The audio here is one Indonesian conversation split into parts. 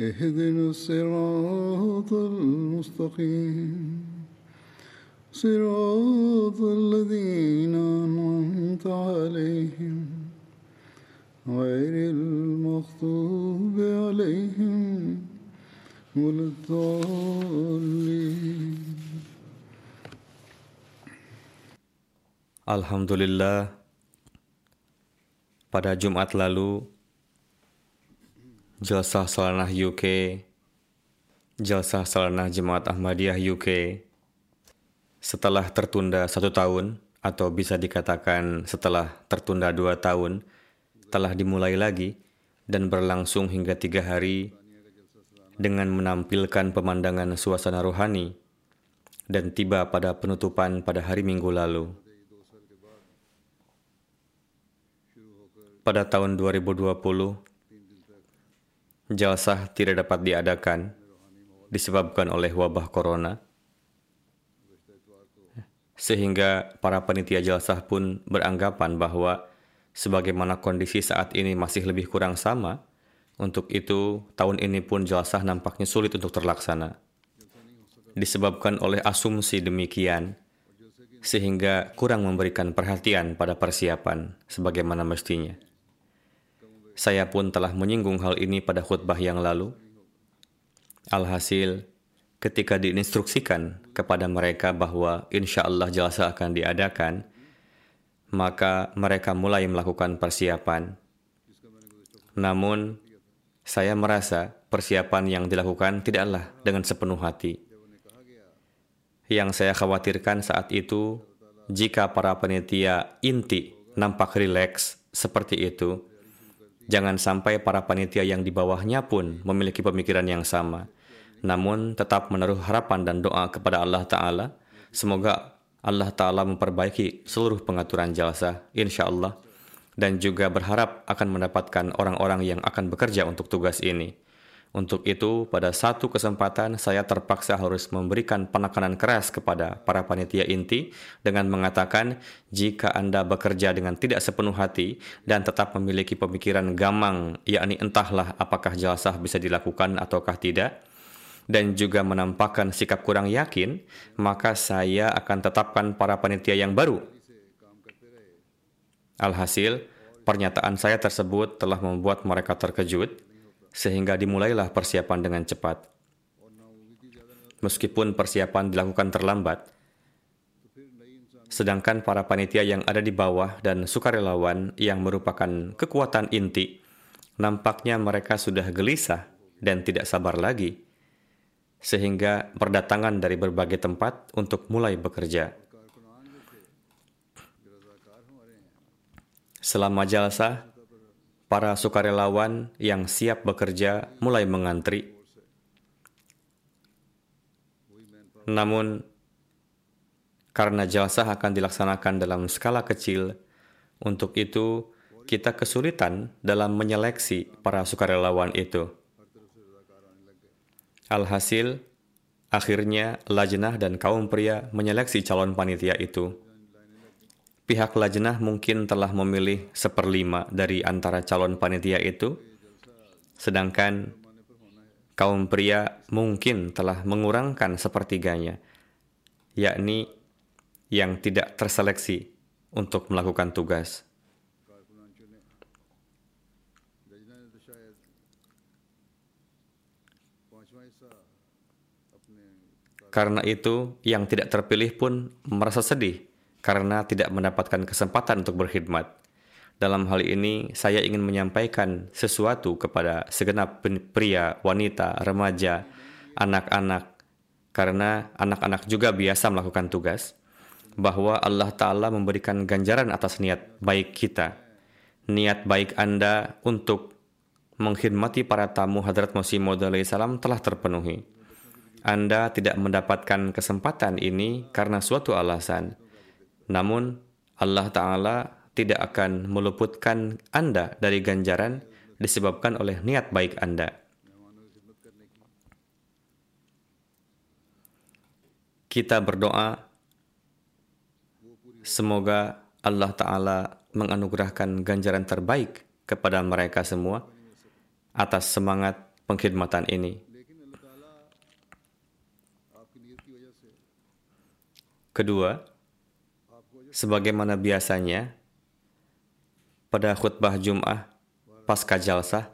اهدنا الصراط المستقيم صراط الذين أنعمت عليهم غير المغضوب عليهم ولا الضالين Alhamdulillah, pada Jumat lalu, Jalsah Salanah UK, Jalsah Salanah Jemaat Ahmadiyah UK, setelah tertunda satu tahun, atau bisa dikatakan setelah tertunda dua tahun, telah dimulai lagi dan berlangsung hingga tiga hari dengan menampilkan pemandangan suasana rohani dan tiba pada penutupan pada hari Minggu lalu. pada tahun 2020, jalsah tidak dapat diadakan disebabkan oleh wabah corona, sehingga para panitia jalsah pun beranggapan bahwa sebagaimana kondisi saat ini masih lebih kurang sama, untuk itu tahun ini pun jalsah nampaknya sulit untuk terlaksana. Disebabkan oleh asumsi demikian, sehingga kurang memberikan perhatian pada persiapan sebagaimana mestinya. Saya pun telah menyinggung hal ini pada khutbah yang lalu. Alhasil, ketika diinstruksikan kepada mereka bahwa insya Allah jalsa akan diadakan, maka mereka mulai melakukan persiapan. Namun, saya merasa persiapan yang dilakukan tidaklah dengan sepenuh hati. Yang saya khawatirkan saat itu, jika para penitia inti nampak rileks seperti itu, Jangan sampai para panitia yang di bawahnya pun memiliki pemikiran yang sama. Namun tetap menaruh harapan dan doa kepada Allah Ta'ala. Semoga Allah Ta'ala memperbaiki seluruh pengaturan jalsa, insya Allah. Dan juga berharap akan mendapatkan orang-orang yang akan bekerja untuk tugas ini. Untuk itu, pada satu kesempatan saya terpaksa harus memberikan penekanan keras kepada para panitia inti dengan mengatakan, jika Anda bekerja dengan tidak sepenuh hati dan tetap memiliki pemikiran gamang, yakni entahlah apakah jalsah bisa dilakukan ataukah tidak, dan juga menampakkan sikap kurang yakin, maka saya akan tetapkan para panitia yang baru. Alhasil, pernyataan saya tersebut telah membuat mereka terkejut, sehingga dimulailah persiapan dengan cepat. Meskipun persiapan dilakukan terlambat, sedangkan para panitia yang ada di bawah dan sukarelawan yang merupakan kekuatan inti, nampaknya mereka sudah gelisah dan tidak sabar lagi, sehingga berdatangan dari berbagai tempat untuk mulai bekerja. Selama jalsa, para sukarelawan yang siap bekerja mulai mengantri. Namun, karena jalsah akan dilaksanakan dalam skala kecil, untuk itu kita kesulitan dalam menyeleksi para sukarelawan itu. Alhasil, akhirnya lajnah dan kaum pria menyeleksi calon panitia itu pihak lajnah mungkin telah memilih seperlima dari antara calon panitia itu, sedangkan kaum pria mungkin telah mengurangkan sepertiganya, yakni yang tidak terseleksi untuk melakukan tugas. Karena itu, yang tidak terpilih pun merasa sedih karena tidak mendapatkan kesempatan untuk berkhidmat. Dalam hal ini, saya ingin menyampaikan sesuatu kepada segenap pria, wanita, remaja, anak-anak, karena anak-anak juga biasa melakukan tugas, bahwa Allah Ta'ala memberikan ganjaran atas niat baik kita. Niat baik Anda untuk mengkhidmati para tamu Hadrat Masih Maud salam telah terpenuhi. Anda tidak mendapatkan kesempatan ini karena suatu alasan. Namun, Allah Ta'ala tidak akan meluputkan Anda dari ganjaran disebabkan oleh niat baik Anda. Kita berdoa, semoga Allah Ta'ala menganugerahkan ganjaran terbaik kepada mereka semua atas semangat pengkhidmatan ini. Kedua, sebagaimana biasanya, pada khutbah Jum'ah pasca jalsah,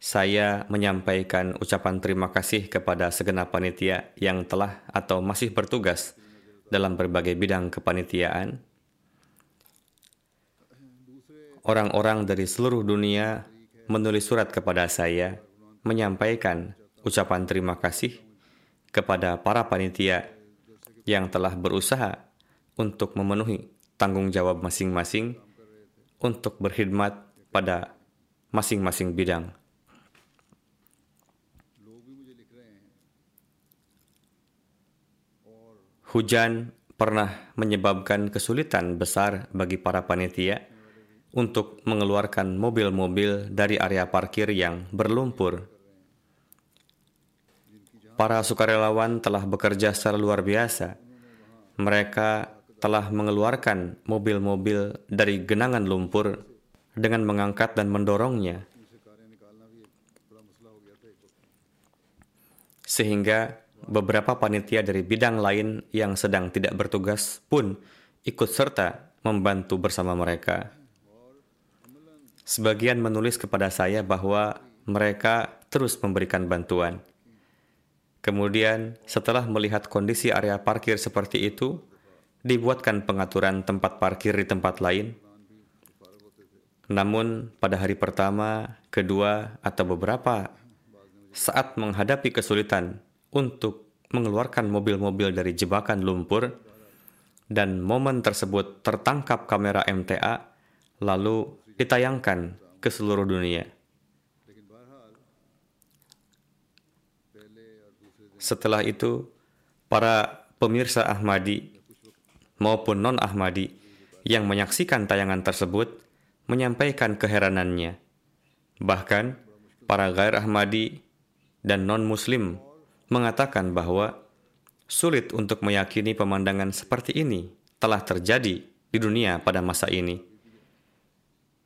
saya menyampaikan ucapan terima kasih kepada segenap panitia yang telah atau masih bertugas dalam berbagai bidang kepanitiaan. Orang-orang dari seluruh dunia menulis surat kepada saya menyampaikan ucapan terima kasih kepada para panitia yang telah berusaha untuk memenuhi tanggung jawab masing-masing untuk berkhidmat pada masing-masing bidang. Hujan pernah menyebabkan kesulitan besar bagi para panitia untuk mengeluarkan mobil-mobil dari area parkir yang berlumpur Para sukarelawan telah bekerja secara luar biasa. Mereka telah mengeluarkan mobil-mobil dari genangan lumpur dengan mengangkat dan mendorongnya. Sehingga beberapa panitia dari bidang lain yang sedang tidak bertugas pun ikut serta membantu bersama mereka. Sebagian menulis kepada saya bahwa mereka terus memberikan bantuan. Kemudian, setelah melihat kondisi area parkir seperti itu, dibuatkan pengaturan tempat parkir di tempat lain. Namun, pada hari pertama, kedua, atau beberapa saat menghadapi kesulitan untuk mengeluarkan mobil-mobil dari jebakan lumpur, dan momen tersebut tertangkap kamera MTA, lalu ditayangkan ke seluruh dunia. Setelah itu, para pemirsa Ahmadi maupun non-Ahmadi yang menyaksikan tayangan tersebut menyampaikan keheranannya. Bahkan, para gair Ahmadi dan non-Muslim mengatakan bahwa sulit untuk meyakini pemandangan seperti ini telah terjadi di dunia pada masa ini.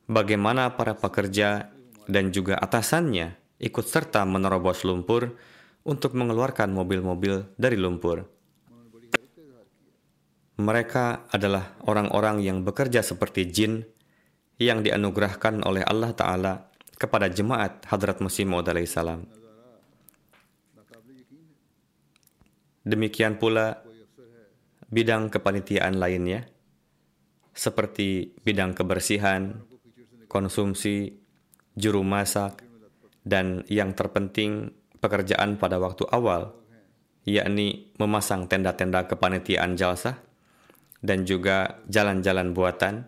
Bagaimana para pekerja dan juga atasannya ikut serta menerobos lumpur untuk mengeluarkan mobil-mobil dari lumpur. Mereka adalah orang-orang yang bekerja seperti jin yang dianugerahkan oleh Allah Ta'ala kepada jemaat Hadrat Masih Maud salam. Demikian pula bidang kepanitiaan lainnya, seperti bidang kebersihan, konsumsi, juru masak, dan yang terpenting pekerjaan pada waktu awal, yakni memasang tenda-tenda kepanitiaan jalsah dan juga jalan-jalan buatan.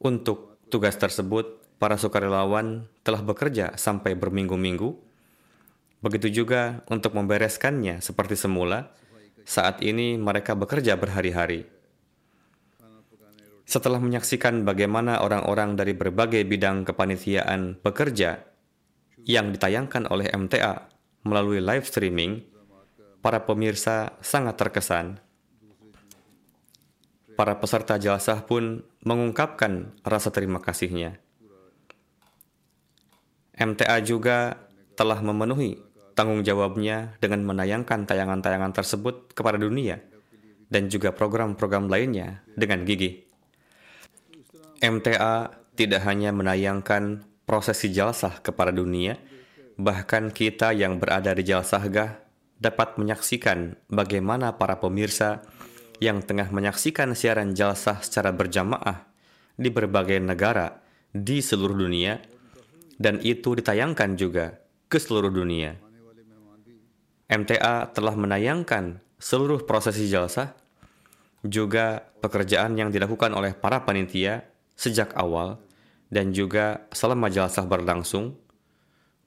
Untuk tugas tersebut, para sukarelawan telah bekerja sampai berminggu-minggu. Begitu juga untuk membereskannya seperti semula, saat ini mereka bekerja berhari-hari. Setelah menyaksikan bagaimana orang-orang dari berbagai bidang kepanitiaan bekerja yang ditayangkan oleh MTA melalui live streaming, para pemirsa sangat terkesan. Para peserta jalsah pun mengungkapkan rasa terima kasihnya. MTA juga telah memenuhi tanggung jawabnya dengan menayangkan tayangan-tayangan tersebut kepada dunia dan juga program-program lainnya dengan gigih. MTA tidak hanya menayangkan prosesi jalsah kepada dunia, Bahkan kita yang berada di Jalsahgah dapat menyaksikan bagaimana para pemirsa yang tengah menyaksikan siaran jalsah secara berjamaah di berbagai negara di seluruh dunia dan itu ditayangkan juga ke seluruh dunia. MTA telah menayangkan seluruh prosesi jalsah juga pekerjaan yang dilakukan oleh para panitia sejak awal dan juga selama jalsah berlangsung.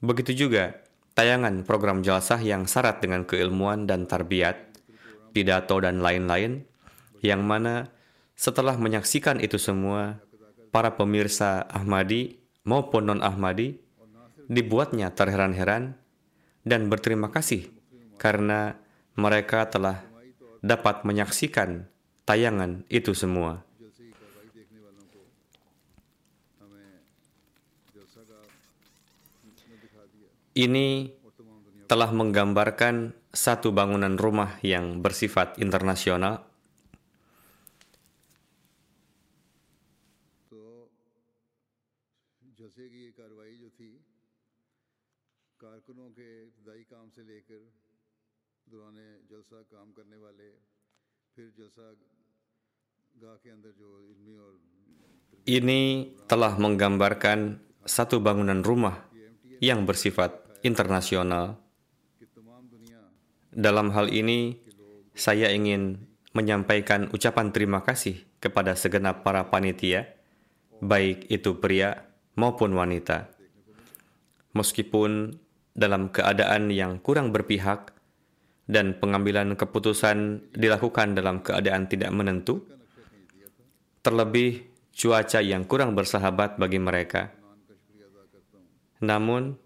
Begitu juga tayangan program jalsah yang syarat dengan keilmuan dan tarbiyat pidato, dan lain-lain, yang mana setelah menyaksikan itu semua, para pemirsa Ahmadi maupun non-Ahmadi dibuatnya terheran-heran dan berterima kasih karena mereka telah dapat menyaksikan tayangan itu semua. Ini telah menggambarkan satu bangunan rumah yang bersifat internasional. Ini telah menggambarkan satu bangunan rumah yang bersifat internasional dalam hal ini, saya ingin menyampaikan ucapan terima kasih kepada segenap para panitia, baik itu pria maupun wanita. Meskipun dalam keadaan yang kurang berpihak dan pengambilan keputusan dilakukan dalam keadaan tidak menentu, terlebih cuaca yang kurang bersahabat bagi mereka. Namun,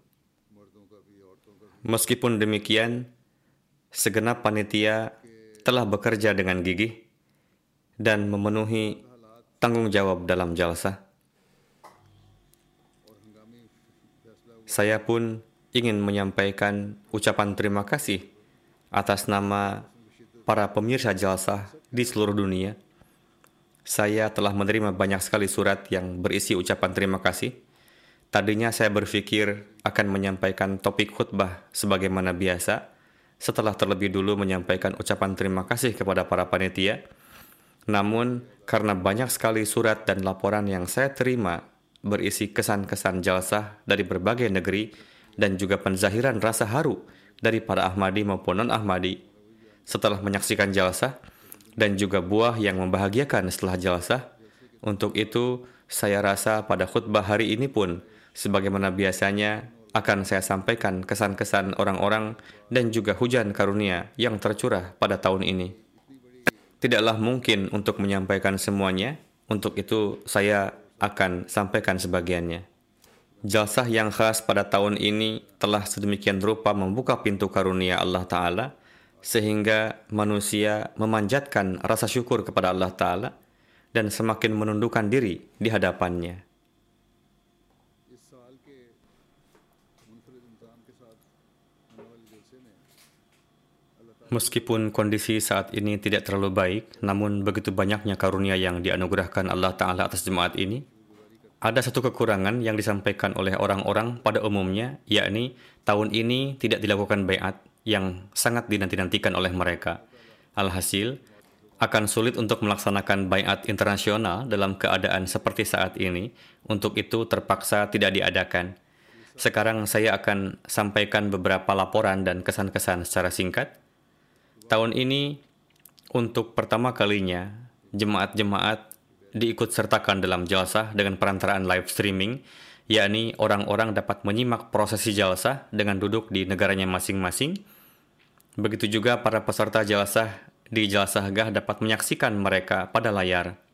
meskipun demikian, segenap panitia telah bekerja dengan gigih dan memenuhi tanggung jawab dalam jalsa. Saya pun ingin menyampaikan ucapan terima kasih atas nama para pemirsa jalsa di seluruh dunia. Saya telah menerima banyak sekali surat yang berisi ucapan terima kasih. Tadinya saya berpikir akan menyampaikan topik khutbah sebagaimana biasa, setelah terlebih dulu menyampaikan ucapan terima kasih kepada para panitia. Namun, karena banyak sekali surat dan laporan yang saya terima berisi kesan-kesan jalsah dari berbagai negeri dan juga penzahiran rasa haru dari para Ahmadi maupun non-Ahmadi setelah menyaksikan jalsah dan juga buah yang membahagiakan setelah jalsah. Untuk itu, saya rasa pada khutbah hari ini pun, sebagaimana biasanya, akan saya sampaikan kesan-kesan orang-orang dan juga hujan karunia yang tercurah pada tahun ini. Tidaklah mungkin untuk menyampaikan semuanya, untuk itu saya akan sampaikan sebagiannya. Jalsah yang khas pada tahun ini telah sedemikian rupa membuka pintu karunia Allah Ta'ala, sehingga manusia memanjatkan rasa syukur kepada Allah Ta'ala dan semakin menundukkan diri di hadapannya. Meskipun kondisi saat ini tidak terlalu baik, namun begitu banyaknya karunia yang dianugerahkan Allah Ta'ala atas jemaat ini, ada satu kekurangan yang disampaikan oleh orang-orang pada umumnya, yakni tahun ini tidak dilakukan bayat yang sangat dinanti-nantikan oleh mereka. Alhasil, akan sulit untuk melaksanakan bayat internasional dalam keadaan seperti saat ini, untuk itu terpaksa tidak diadakan. Sekarang saya akan sampaikan beberapa laporan dan kesan-kesan secara singkat. Tahun ini, untuk pertama kalinya, jemaat-jemaat diikut sertakan dalam jalsah dengan perantaraan live streaming, yakni orang-orang dapat menyimak prosesi jalsah dengan duduk di negaranya masing-masing. Begitu juga para peserta jalsah di jalsah gah dapat menyaksikan mereka pada layar.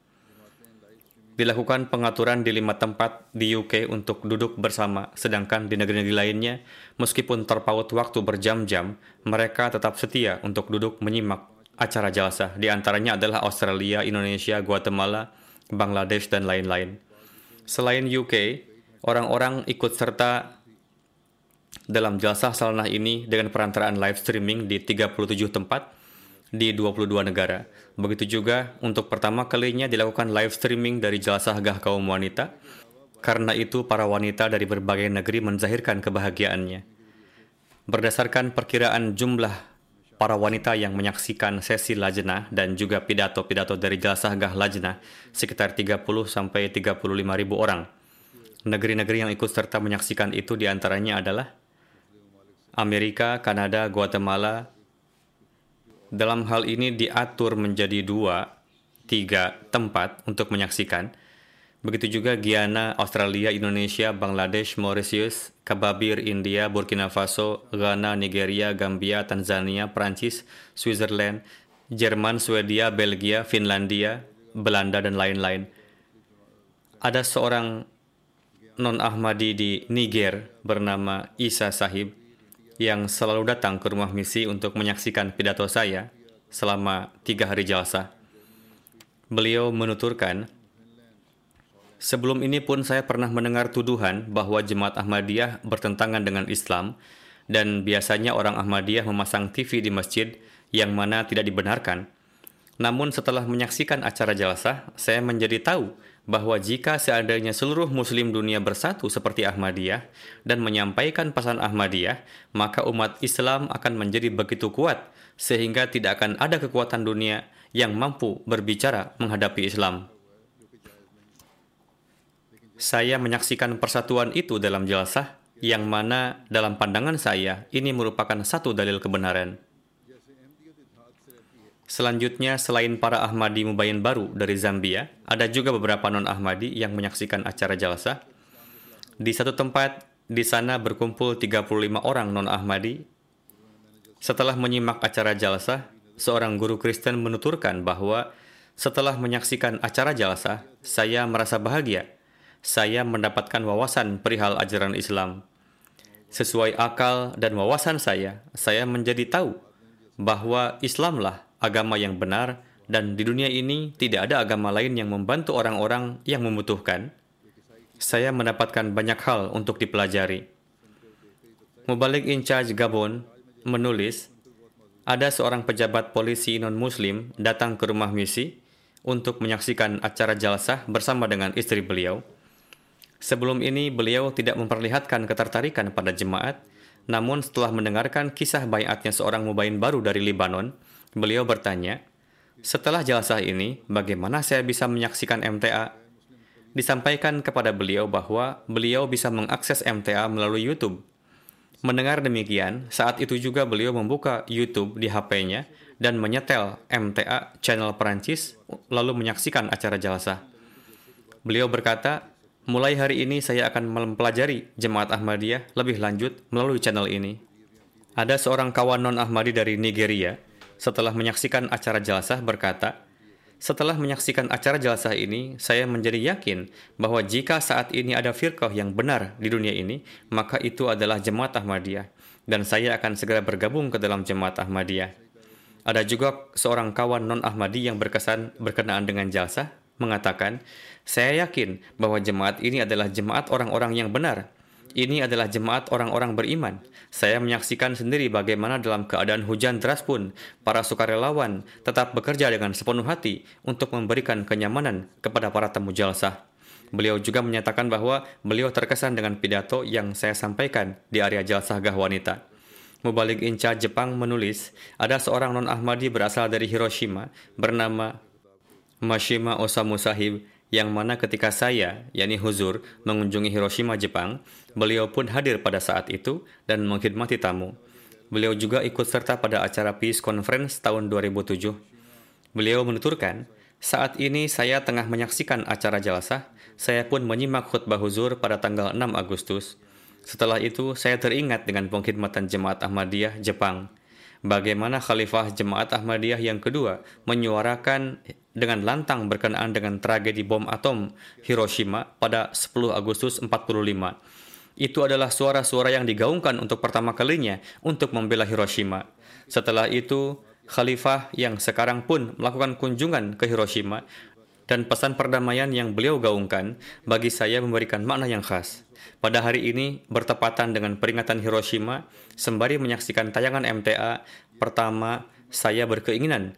Dilakukan pengaturan di lima tempat di UK untuk duduk bersama, sedangkan di negeri-negeri lainnya, meskipun terpaut waktu berjam-jam, mereka tetap setia untuk duduk menyimak acara jalsa. Di antaranya adalah Australia, Indonesia, Guatemala, Bangladesh, dan lain-lain. Selain UK, orang-orang ikut serta dalam jalsa salanah ini dengan perantaraan live streaming di 37 tempat, di 22 negara. Begitu juga untuk pertama kalinya dilakukan live streaming dari Jalsah Gah kaum wanita. Karena itu para wanita dari berbagai negeri menzahirkan kebahagiaannya. Berdasarkan perkiraan jumlah para wanita yang menyaksikan sesi lajnah dan juga pidato-pidato dari Jalsah Gah Lajnah sekitar 30 sampai 35 ribu orang. Negeri-negeri yang ikut serta menyaksikan itu di antaranya adalah Amerika, Kanada, Guatemala. Dalam hal ini diatur menjadi dua, tiga tempat untuk menyaksikan. Begitu juga Guyana, Australia, Indonesia, Bangladesh, Mauritius, Kababir, India, Burkina Faso, Ghana, Nigeria, Gambia, Tanzania, Prancis, Switzerland, Jerman, Swedia, Belgia, Finlandia, Belanda, dan lain-lain. Ada seorang non-Ahmadi di Niger bernama Isa Sahib yang selalu datang ke rumah misi untuk menyaksikan pidato saya selama tiga hari jalsa. Beliau menuturkan, Sebelum ini pun saya pernah mendengar tuduhan bahwa jemaat Ahmadiyah bertentangan dengan Islam dan biasanya orang Ahmadiyah memasang TV di masjid yang mana tidak dibenarkan. Namun setelah menyaksikan acara jalsa, saya menjadi tahu bahwa jika seandainya seluruh muslim dunia bersatu seperti Ahmadiyah dan menyampaikan pesan Ahmadiyah, maka umat Islam akan menjadi begitu kuat sehingga tidak akan ada kekuatan dunia yang mampu berbicara menghadapi Islam. Saya menyaksikan persatuan itu dalam jelasah yang mana dalam pandangan saya ini merupakan satu dalil kebenaran. Selanjutnya, selain para Ahmadi Mubayin baru dari Zambia, ada juga beberapa non-Ahmadi yang menyaksikan acara jalsa. Di satu tempat, di sana berkumpul 35 orang non-Ahmadi. Setelah menyimak acara jalsa, seorang guru Kristen menuturkan bahwa setelah menyaksikan acara jalsa, saya merasa bahagia. Saya mendapatkan wawasan perihal ajaran Islam. Sesuai akal dan wawasan saya, saya menjadi tahu bahwa Islamlah agama yang benar dan di dunia ini tidak ada agama lain yang membantu orang-orang yang membutuhkan, saya mendapatkan banyak hal untuk dipelajari. Mubalik in charge Gabon menulis, ada seorang pejabat polisi non-muslim datang ke rumah misi untuk menyaksikan acara jalsah bersama dengan istri beliau. Sebelum ini beliau tidak memperlihatkan ketertarikan pada jemaat, namun setelah mendengarkan kisah bayatnya seorang mubayin baru dari Libanon, Beliau bertanya, setelah jalsah ini, bagaimana saya bisa menyaksikan MTA? Disampaikan kepada beliau bahwa beliau bisa mengakses MTA melalui YouTube. Mendengar demikian, saat itu juga beliau membuka YouTube di HP-nya dan menyetel MTA channel Perancis lalu menyaksikan acara jalsah. Beliau berkata, mulai hari ini saya akan mempelajari jemaat Ahmadiyah lebih lanjut melalui channel ini. Ada seorang kawan non-Ahmadi dari Nigeria setelah menyaksikan acara jelasah berkata, setelah menyaksikan acara jelasah ini, saya menjadi yakin bahwa jika saat ini ada firqah yang benar di dunia ini, maka itu adalah jemaat Ahmadiyah. Dan saya akan segera bergabung ke dalam jemaat Ahmadiyah. Ada juga seorang kawan non-Ahmadi yang berkesan berkenaan dengan jalsah, mengatakan, saya yakin bahwa jemaat ini adalah jemaat orang-orang yang benar, ini adalah jemaat orang-orang beriman. Saya menyaksikan sendiri bagaimana dalam keadaan hujan deras pun, para sukarelawan tetap bekerja dengan sepenuh hati untuk memberikan kenyamanan kepada para tamu jalsah. Beliau juga menyatakan bahwa beliau terkesan dengan pidato yang saya sampaikan di area jalsah gah wanita. Mubalik Inca Jepang menulis, ada seorang non-Ahmadi berasal dari Hiroshima bernama Mashima Osamu Sahib yang mana ketika saya, yakni Huzur, mengunjungi Hiroshima, Jepang, beliau pun hadir pada saat itu dan mengkhidmati tamu. Beliau juga ikut serta pada acara Peace Conference tahun 2007. Beliau menuturkan, saat ini saya tengah menyaksikan acara jalsah, saya pun menyimak khutbah Huzur pada tanggal 6 Agustus. Setelah itu, saya teringat dengan pengkhidmatan Jemaat Ahmadiyah Jepang. Bagaimana Khalifah Jemaat Ahmadiyah yang kedua menyuarakan dengan lantang berkenaan dengan tragedi bom atom Hiroshima pada 10 Agustus 45. Itu adalah suara-suara yang digaungkan untuk pertama kalinya untuk membela Hiroshima. Setelah itu, Khalifah yang sekarang pun melakukan kunjungan ke Hiroshima dan pesan perdamaian yang beliau gaungkan bagi saya memberikan makna yang khas. Pada hari ini bertepatan dengan peringatan Hiroshima, sembari menyaksikan tayangan MTA, pertama saya berkeinginan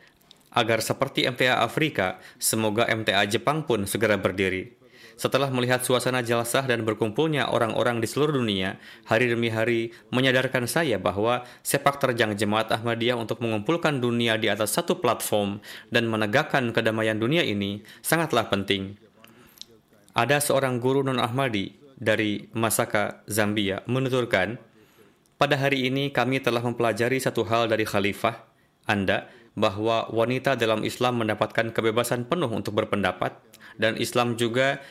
agar seperti MTA Afrika, semoga MTA Jepang pun segera berdiri. Setelah melihat suasana jalsah dan berkumpulnya orang-orang di seluruh dunia, hari demi hari menyadarkan saya bahwa sepak terjang jemaat Ahmadiyah untuk mengumpulkan dunia di atas satu platform dan menegakkan kedamaian dunia ini sangatlah penting. Ada seorang guru non-Ahmadi dari Masaka, Zambia, menuturkan, pada hari ini kami telah mempelajari satu hal dari Khalifah Anda bahwa wanita dalam Islam mendapatkan kebebasan penuh untuk berpendapat dan Islam juga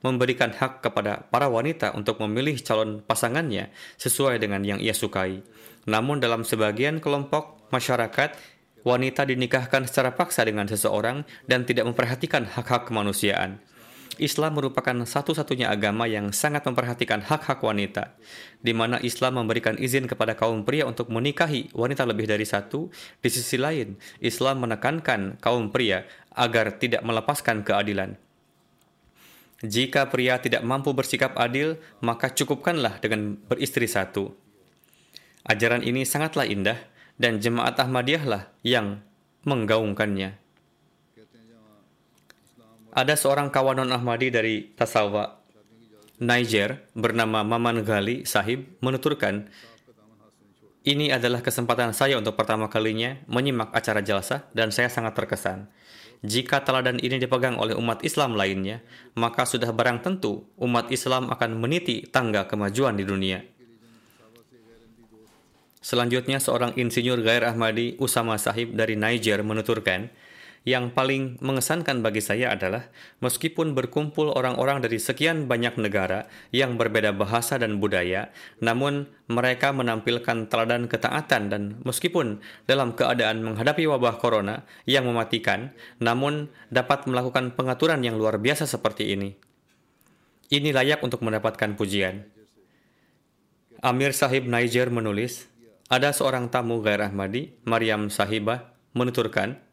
memberikan hak kepada para wanita untuk memilih calon pasangannya sesuai dengan yang ia sukai. Namun dalam sebagian kelompok masyarakat, wanita dinikahkan secara paksa dengan seseorang dan tidak memperhatikan hak-hak kemanusiaan. Islam merupakan satu-satunya agama yang sangat memperhatikan hak-hak wanita, di mana Islam memberikan izin kepada kaum pria untuk menikahi wanita lebih dari satu. Di sisi lain, Islam menekankan kaum pria agar tidak melepaskan keadilan. Jika pria tidak mampu bersikap adil, maka cukupkanlah dengan beristri satu. Ajaran ini sangatlah indah, dan jemaat Ahmadiyahlah yang menggaungkannya. Ada seorang kawan non-Ahmadi dari Tasawa, Niger, bernama Maman Ghali Sahib, menuturkan, ini adalah kesempatan saya untuk pertama kalinya menyimak acara jalsa dan saya sangat terkesan. Jika teladan ini dipegang oleh umat Islam lainnya, maka sudah barang tentu umat Islam akan meniti tangga kemajuan di dunia. Selanjutnya, seorang insinyur Gair Ahmadi Usama Sahib dari Niger menuturkan, yang paling mengesankan bagi saya adalah meskipun berkumpul orang-orang dari sekian banyak negara yang berbeda bahasa dan budaya, namun mereka menampilkan teladan ketaatan dan meskipun dalam keadaan menghadapi wabah corona yang mematikan, namun dapat melakukan pengaturan yang luar biasa seperti ini. Ini layak untuk mendapatkan pujian. Amir Sahib Niger menulis, ada seorang tamu Gair Ahmadi, Maryam Sahibah, menuturkan,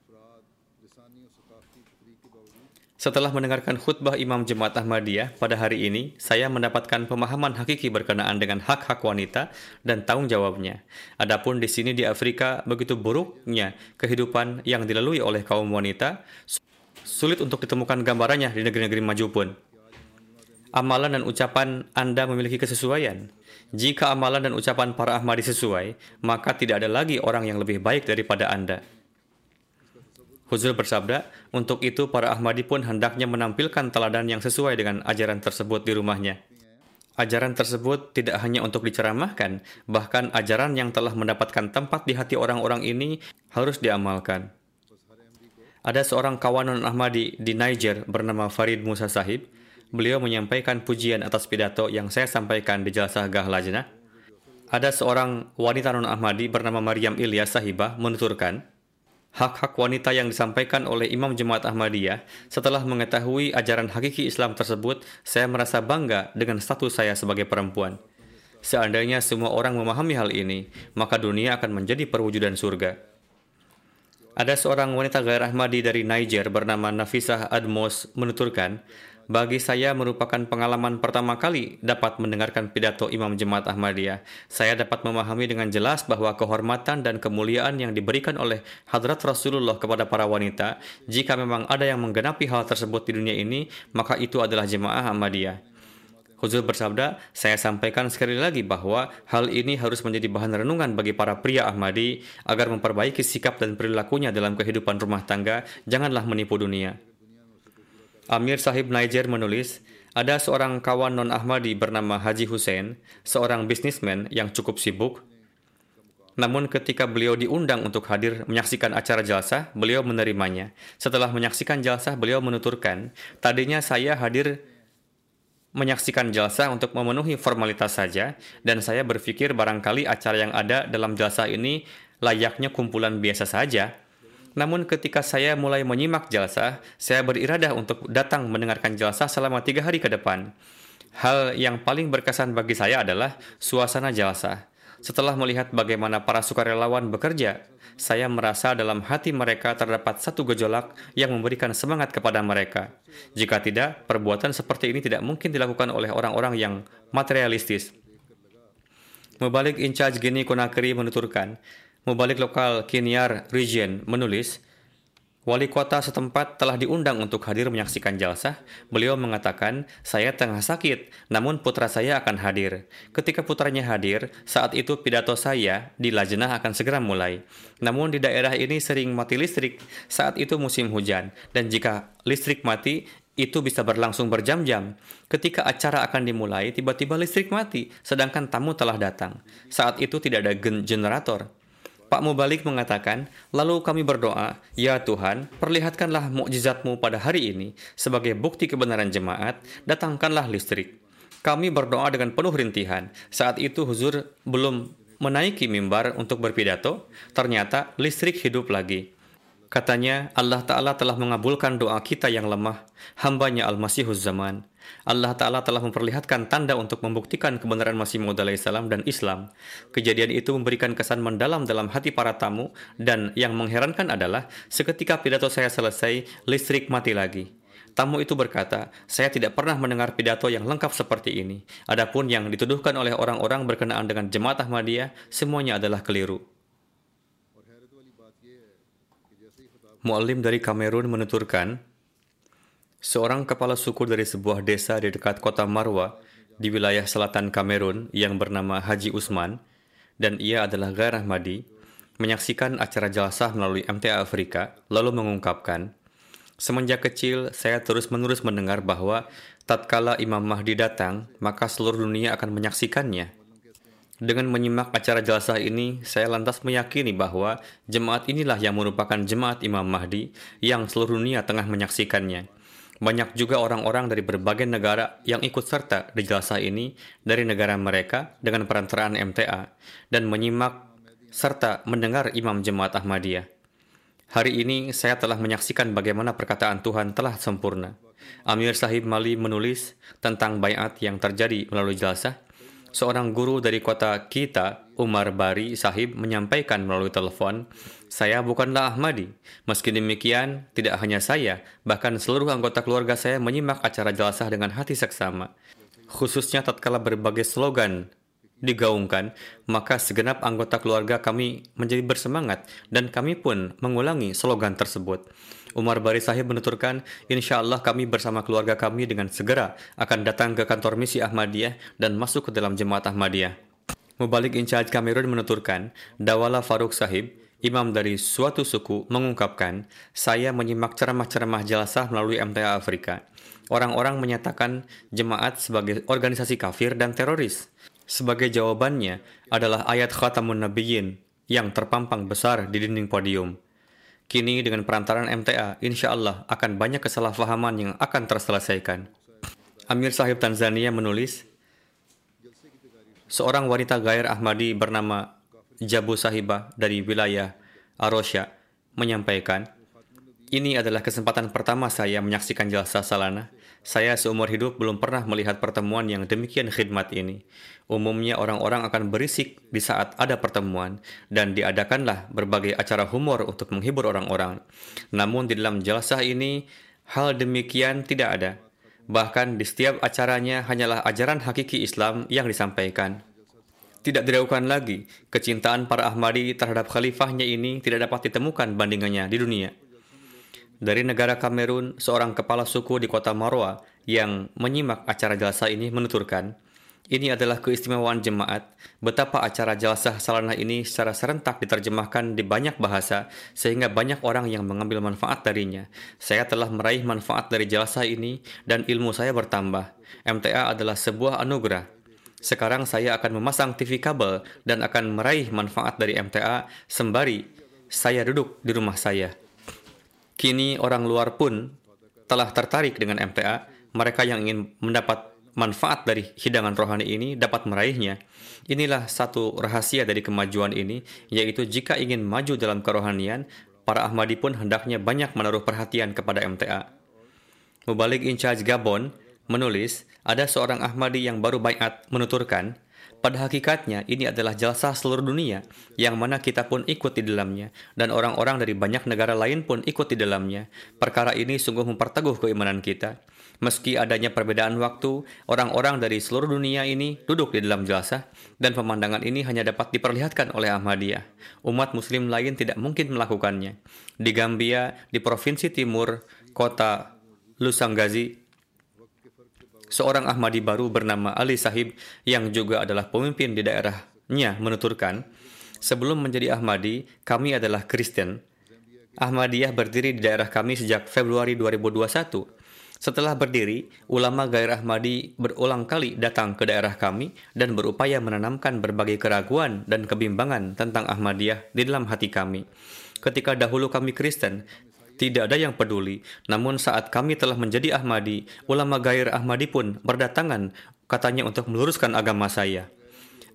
Setelah mendengarkan khutbah Imam Jemaat Ahmadiyah pada hari ini, saya mendapatkan pemahaman hakiki berkenaan dengan hak-hak wanita dan tanggung jawabnya. Adapun di sini di Afrika, begitu buruknya kehidupan yang dilalui oleh kaum wanita, sulit untuk ditemukan gambarannya di negeri-negeri maju pun. Amalan dan ucapan Anda memiliki kesesuaian. Jika amalan dan ucapan para Ahmadi sesuai, maka tidak ada lagi orang yang lebih baik daripada Anda. Huzur bersabda, untuk itu para Ahmadi pun hendaknya menampilkan teladan yang sesuai dengan ajaran tersebut di rumahnya. Ajaran tersebut tidak hanya untuk diceramahkan, bahkan ajaran yang telah mendapatkan tempat di hati orang-orang ini harus diamalkan. Ada seorang kawan non-Ahmadi di Niger bernama Farid Musa Sahib. Beliau menyampaikan pujian atas pidato yang saya sampaikan di Jalsah Gahlajna. Ada seorang wanita non-Ahmadi bernama Maryam Ilyas Sahibah menuturkan, hak-hak wanita yang disampaikan oleh Imam Jemaat Ahmadiyah, setelah mengetahui ajaran hakiki Islam tersebut, saya merasa bangga dengan status saya sebagai perempuan. Seandainya semua orang memahami hal ini, maka dunia akan menjadi perwujudan surga. Ada seorang wanita gair Ahmadi dari Niger bernama Nafisah Admos menuturkan, bagi saya merupakan pengalaman pertama kali dapat mendengarkan pidato Imam Jemaat Ahmadiyah. Saya dapat memahami dengan jelas bahwa kehormatan dan kemuliaan yang diberikan oleh hadrat Rasulullah kepada para wanita, jika memang ada yang menggenapi hal tersebut di dunia ini, maka itu adalah Jemaah Ahmadiyah. Huzur bersabda, saya sampaikan sekali lagi bahwa hal ini harus menjadi bahan renungan bagi para pria Ahmadi agar memperbaiki sikap dan perilakunya dalam kehidupan rumah tangga, janganlah menipu dunia. Amir Sahib Niger menulis, ada seorang kawan non-Ahmadi bernama Haji Hussein, seorang bisnismen yang cukup sibuk. Namun ketika beliau diundang untuk hadir menyaksikan acara jalsah, beliau menerimanya. Setelah menyaksikan jalsah, beliau menuturkan, tadinya saya hadir menyaksikan jalsah untuk memenuhi formalitas saja, dan saya berpikir barangkali acara yang ada dalam jalsah ini layaknya kumpulan biasa saja, namun ketika saya mulai menyimak jalsah, saya beriradah untuk datang mendengarkan jalsah selama tiga hari ke depan. Hal yang paling berkesan bagi saya adalah suasana jalsah. Setelah melihat bagaimana para sukarelawan bekerja, saya merasa dalam hati mereka terdapat satu gejolak yang memberikan semangat kepada mereka. Jika tidak, perbuatan seperti ini tidak mungkin dilakukan oleh orang-orang yang materialistis. Mubalik Incharge Gini Konakri menuturkan, Mubalik lokal Kinyar Region menulis, Wali kota setempat telah diundang untuk hadir menyaksikan jalsah. Beliau mengatakan, saya tengah sakit, namun putra saya akan hadir. Ketika putranya hadir, saat itu pidato saya di lajnah akan segera mulai. Namun di daerah ini sering mati listrik saat itu musim hujan. Dan jika listrik mati, itu bisa berlangsung berjam-jam. Ketika acara akan dimulai, tiba-tiba listrik mati, sedangkan tamu telah datang. Saat itu tidak ada generator. Pak Mubalik mengatakan, lalu kami berdoa, Ya Tuhan, perlihatkanlah mukjizatmu pada hari ini sebagai bukti kebenaran jemaat, datangkanlah listrik. Kami berdoa dengan penuh rintihan. Saat itu Huzur belum menaiki mimbar untuk berpidato, ternyata listrik hidup lagi. Katanya, Allah Ta'ala telah mengabulkan doa kita yang lemah, hambanya Al-Masihuz Zaman. Allah Ta'ala telah memperlihatkan tanda untuk membuktikan kebenaran Masih Maud salam dan Islam. Kejadian itu memberikan kesan mendalam dalam hati para tamu dan yang mengherankan adalah seketika pidato saya selesai, listrik mati lagi. Tamu itu berkata, saya tidak pernah mendengar pidato yang lengkap seperti ini. Adapun yang dituduhkan oleh orang-orang berkenaan dengan jemaat Ahmadiyah, semuanya adalah keliru. Mu'alim dari Kamerun menuturkan, seorang kepala suku dari sebuah desa di dekat kota Marwa di wilayah selatan Kamerun yang bernama Haji Usman, dan ia adalah Gair Ahmadi, menyaksikan acara jelasah melalui MTA Afrika, lalu mengungkapkan, Semenjak kecil, saya terus-menerus mendengar bahwa tatkala Imam Mahdi datang, maka seluruh dunia akan menyaksikannya. Dengan menyimak acara jelasah ini, saya lantas meyakini bahwa jemaat inilah yang merupakan jemaat Imam Mahdi yang seluruh dunia tengah menyaksikannya. Banyak juga orang-orang dari berbagai negara yang ikut serta di jelasah ini dari negara mereka dengan perantaraan MTA dan menyimak serta mendengar Imam Jemaat Ahmadiyah. Hari ini saya telah menyaksikan bagaimana perkataan Tuhan telah sempurna. Amir Sahib Mali menulis tentang bayat yang terjadi melalui jelasah seorang guru dari kota kita, Umar Bari Sahib, menyampaikan melalui telepon, saya bukanlah Ahmadi. Meski demikian, tidak hanya saya, bahkan seluruh anggota keluarga saya menyimak acara jelasah dengan hati seksama. Khususnya tatkala berbagai slogan digaungkan, maka segenap anggota keluarga kami menjadi bersemangat dan kami pun mengulangi slogan tersebut. Umar Bari Sahib menuturkan, insya Allah kami bersama keluarga kami dengan segera akan datang ke kantor misi Ahmadiyah dan masuk ke dalam jemaat Ahmadiyah. Mubalik Incharge Kamerun menuturkan, Dawala Faruk Sahib, imam dari suatu suku, mengungkapkan, saya menyimak ceramah-ceramah jelasah melalui MTA Afrika. Orang-orang menyatakan jemaat sebagai organisasi kafir dan teroris. Sebagai jawabannya adalah ayat Khatamun Nabiyyin yang terpampang besar di dinding podium. Kini dengan perantaran MTA, insya Allah akan banyak kesalahpahaman yang akan terselesaikan. Amir Sahib Tanzania menulis, seorang wanita Gair Ahmadi bernama Jabu Sahibah dari wilayah Arosha menyampaikan, ini adalah kesempatan pertama saya menyaksikan jalsa salana. Saya seumur hidup belum pernah melihat pertemuan yang demikian khidmat ini. Umumnya orang-orang akan berisik di saat ada pertemuan dan diadakanlah berbagai acara humor untuk menghibur orang-orang. Namun di dalam jelasah ini hal demikian tidak ada. Bahkan di setiap acaranya hanyalah ajaran hakiki Islam yang disampaikan. Tidak diragukan lagi, kecintaan para Ahmadi terhadap khalifahnya ini tidak dapat ditemukan bandingannya di dunia. Dari negara Kamerun, seorang kepala suku di kota Marwa yang menyimak acara jalsa ini menuturkan, ini adalah keistimewaan jemaat, betapa acara jelasah salanah ini secara serentak diterjemahkan di banyak bahasa, sehingga banyak orang yang mengambil manfaat darinya. Saya telah meraih manfaat dari jelasah ini, dan ilmu saya bertambah. MTA adalah sebuah anugerah. Sekarang saya akan memasang TV kabel dan akan meraih manfaat dari MTA sembari saya duduk di rumah saya. Kini orang luar pun telah tertarik dengan MTA, mereka yang ingin mendapat manfaat dari hidangan rohani ini dapat meraihnya. Inilah satu rahasia dari kemajuan ini, yaitu jika ingin maju dalam kerohanian, para Ahmadi pun hendaknya banyak menaruh perhatian kepada MTA. Mubalik in charge Gabon menulis, ada seorang Ahmadi yang baru bayat menuturkan, Pada hakikatnya, ini adalah jalsah seluruh dunia, yang mana kita pun ikut di dalamnya, dan orang-orang dari banyak negara lain pun ikut di dalamnya. Perkara ini sungguh memperteguh keimanan kita. Meski adanya perbedaan waktu, orang-orang dari seluruh dunia ini duduk di dalam jalsah, dan pemandangan ini hanya dapat diperlihatkan oleh Ahmadiyah. Umat muslim lain tidak mungkin melakukannya. Di Gambia, di Provinsi Timur, kota Lusanggazi, seorang Ahmadi baru bernama Ali Sahib yang juga adalah pemimpin di daerahnya menuturkan, sebelum menjadi Ahmadi, kami adalah Kristen. Ahmadiyah berdiri di daerah kami sejak Februari 2021. Setelah berdiri, ulama Gair Ahmadi berulang kali datang ke daerah kami dan berupaya menanamkan berbagai keraguan dan kebimbangan tentang Ahmadiyah di dalam hati kami. Ketika dahulu kami Kristen, tidak ada yang peduli. Namun saat kami telah menjadi Ahmadi, ulama gair Ahmadi pun berdatangan katanya untuk meluruskan agama saya.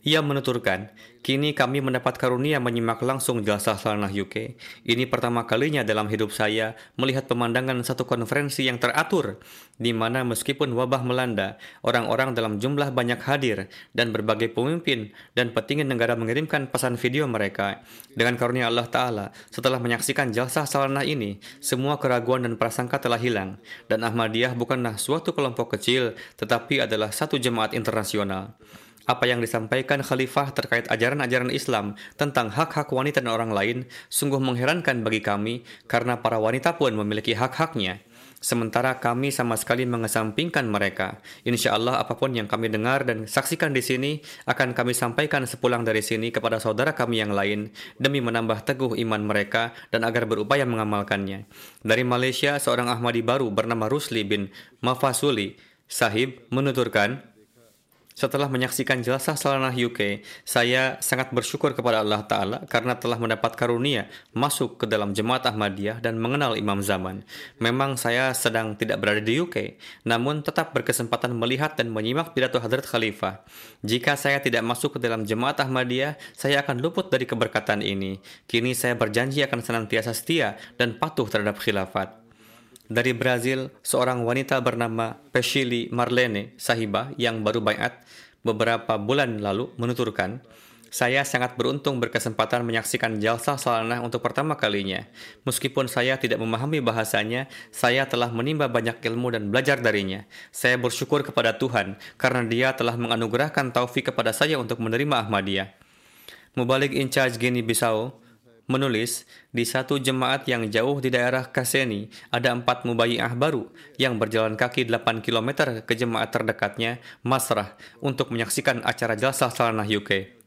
Ia menuturkan, kini kami mendapat karunia menyimak langsung jalsah Salanah UK. Ini pertama kalinya dalam hidup saya melihat pemandangan satu konferensi yang teratur, di mana meskipun wabah melanda, orang-orang dalam jumlah banyak hadir, dan berbagai pemimpin dan petinggi negara mengirimkan pesan video mereka. Dengan karunia Allah Ta'ala, setelah menyaksikan jalsah Salanah ini, semua keraguan dan prasangka telah hilang, dan Ahmadiyah bukanlah suatu kelompok kecil, tetapi adalah satu jemaat internasional apa yang disampaikan khalifah terkait ajaran-ajaran Islam tentang hak-hak wanita dan orang lain sungguh mengherankan bagi kami karena para wanita pun memiliki hak-haknya. Sementara kami sama sekali mengesampingkan mereka. Insya Allah apa pun yang kami dengar dan saksikan di sini akan kami sampaikan sepulang dari sini kepada saudara kami yang lain demi menambah teguh iman mereka dan agar berupaya mengamalkannya. Dari Malaysia, seorang Ahmadi baru bernama Rusli bin Mafasuli Sahib menuturkan, setelah menyaksikan jelasah Salanah UK, saya sangat bersyukur kepada Allah Ta'ala karena telah mendapat karunia masuk ke dalam jemaat Ahmadiyah dan mengenal Imam Zaman. Memang saya sedang tidak berada di UK, namun tetap berkesempatan melihat dan menyimak pidato Hadrat Khalifah. Jika saya tidak masuk ke dalam jemaat Ahmadiyah, saya akan luput dari keberkatan ini. Kini saya berjanji akan senantiasa setia dan patuh terhadap khilafat. Dari Brazil, seorang wanita bernama Peshili Marlene Sahiba yang baru bayat beberapa bulan lalu menuturkan, saya sangat beruntung berkesempatan menyaksikan jalsah salanah untuk pertama kalinya. Meskipun saya tidak memahami bahasanya, saya telah menimba banyak ilmu dan belajar darinya. Saya bersyukur kepada Tuhan karena dia telah menganugerahkan taufik kepada saya untuk menerima Ahmadiyah. Mubalik in charge Guinea Bissau, menulis, di satu jemaat yang jauh di daerah Kaseni, ada empat mubayi'ah baru yang berjalan kaki 8 km ke jemaat terdekatnya, Masrah, untuk menyaksikan acara jalsah salanah UK.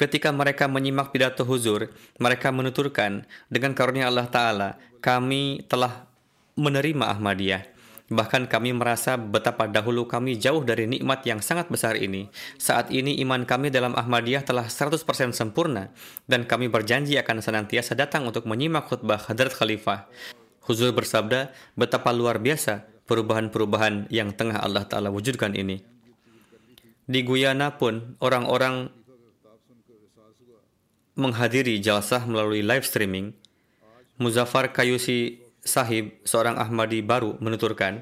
Ketika mereka menyimak pidato huzur, mereka menuturkan, dengan karunia Allah Ta'ala, kami telah menerima Ahmadiyah. Bahkan kami merasa betapa dahulu kami jauh dari nikmat yang sangat besar ini. Saat ini iman kami dalam Ahmadiyah telah 100% sempurna dan kami berjanji akan senantiasa datang untuk menyimak khutbah Hadrat Khalifah. Huzur bersabda, betapa luar biasa perubahan-perubahan yang tengah Allah Ta'ala wujudkan ini. Di Guyana pun, orang-orang menghadiri jalsah melalui live streaming. Muzaffar Kayusi Sahib, seorang Ahmadi baru, menuturkan,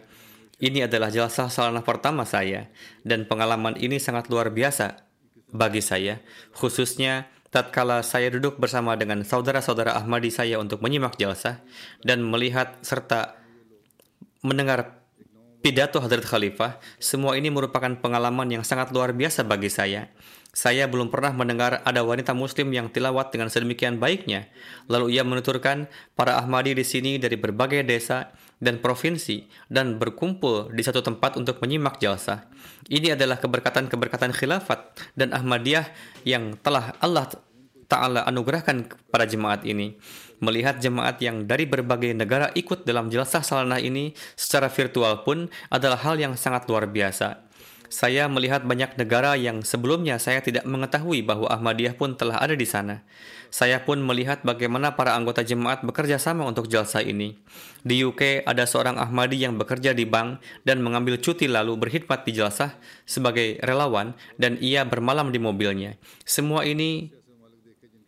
ini adalah jalsah salanah pertama saya, dan pengalaman ini sangat luar biasa bagi saya, khususnya tatkala saya duduk bersama dengan saudara-saudara Ahmadi saya untuk menyimak jalsah dan melihat serta mendengar pidato Hadrat Khalifah, semua ini merupakan pengalaman yang sangat luar biasa bagi saya. Saya belum pernah mendengar ada wanita muslim yang tilawat dengan sedemikian baiknya. Lalu ia menuturkan, para Ahmadi di sini dari berbagai desa dan provinsi dan berkumpul di satu tempat untuk menyimak jalsa. Ini adalah keberkatan-keberkatan khilafat dan Ahmadiyah yang telah Allah Ta'ala anugerahkan kepada jemaat ini. Melihat jemaat yang dari berbagai negara ikut dalam jalsah salanah ini secara virtual pun adalah hal yang sangat luar biasa. Saya melihat banyak negara yang sebelumnya saya tidak mengetahui bahwa Ahmadiyah pun telah ada di sana. Saya pun melihat bagaimana para anggota jemaat bekerja sama untuk jalsa ini. Di UK ada seorang Ahmadi yang bekerja di bank dan mengambil cuti lalu berkhidmat di jalsa sebagai relawan dan ia bermalam di mobilnya. Semua ini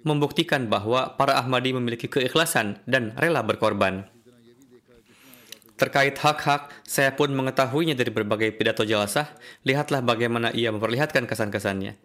membuktikan bahwa para Ahmadi memiliki keikhlasan dan rela berkorban. Terkait hak-hak, saya pun mengetahuinya dari berbagai pidato jelasah. Lihatlah bagaimana ia memperlihatkan kesan-kesannya.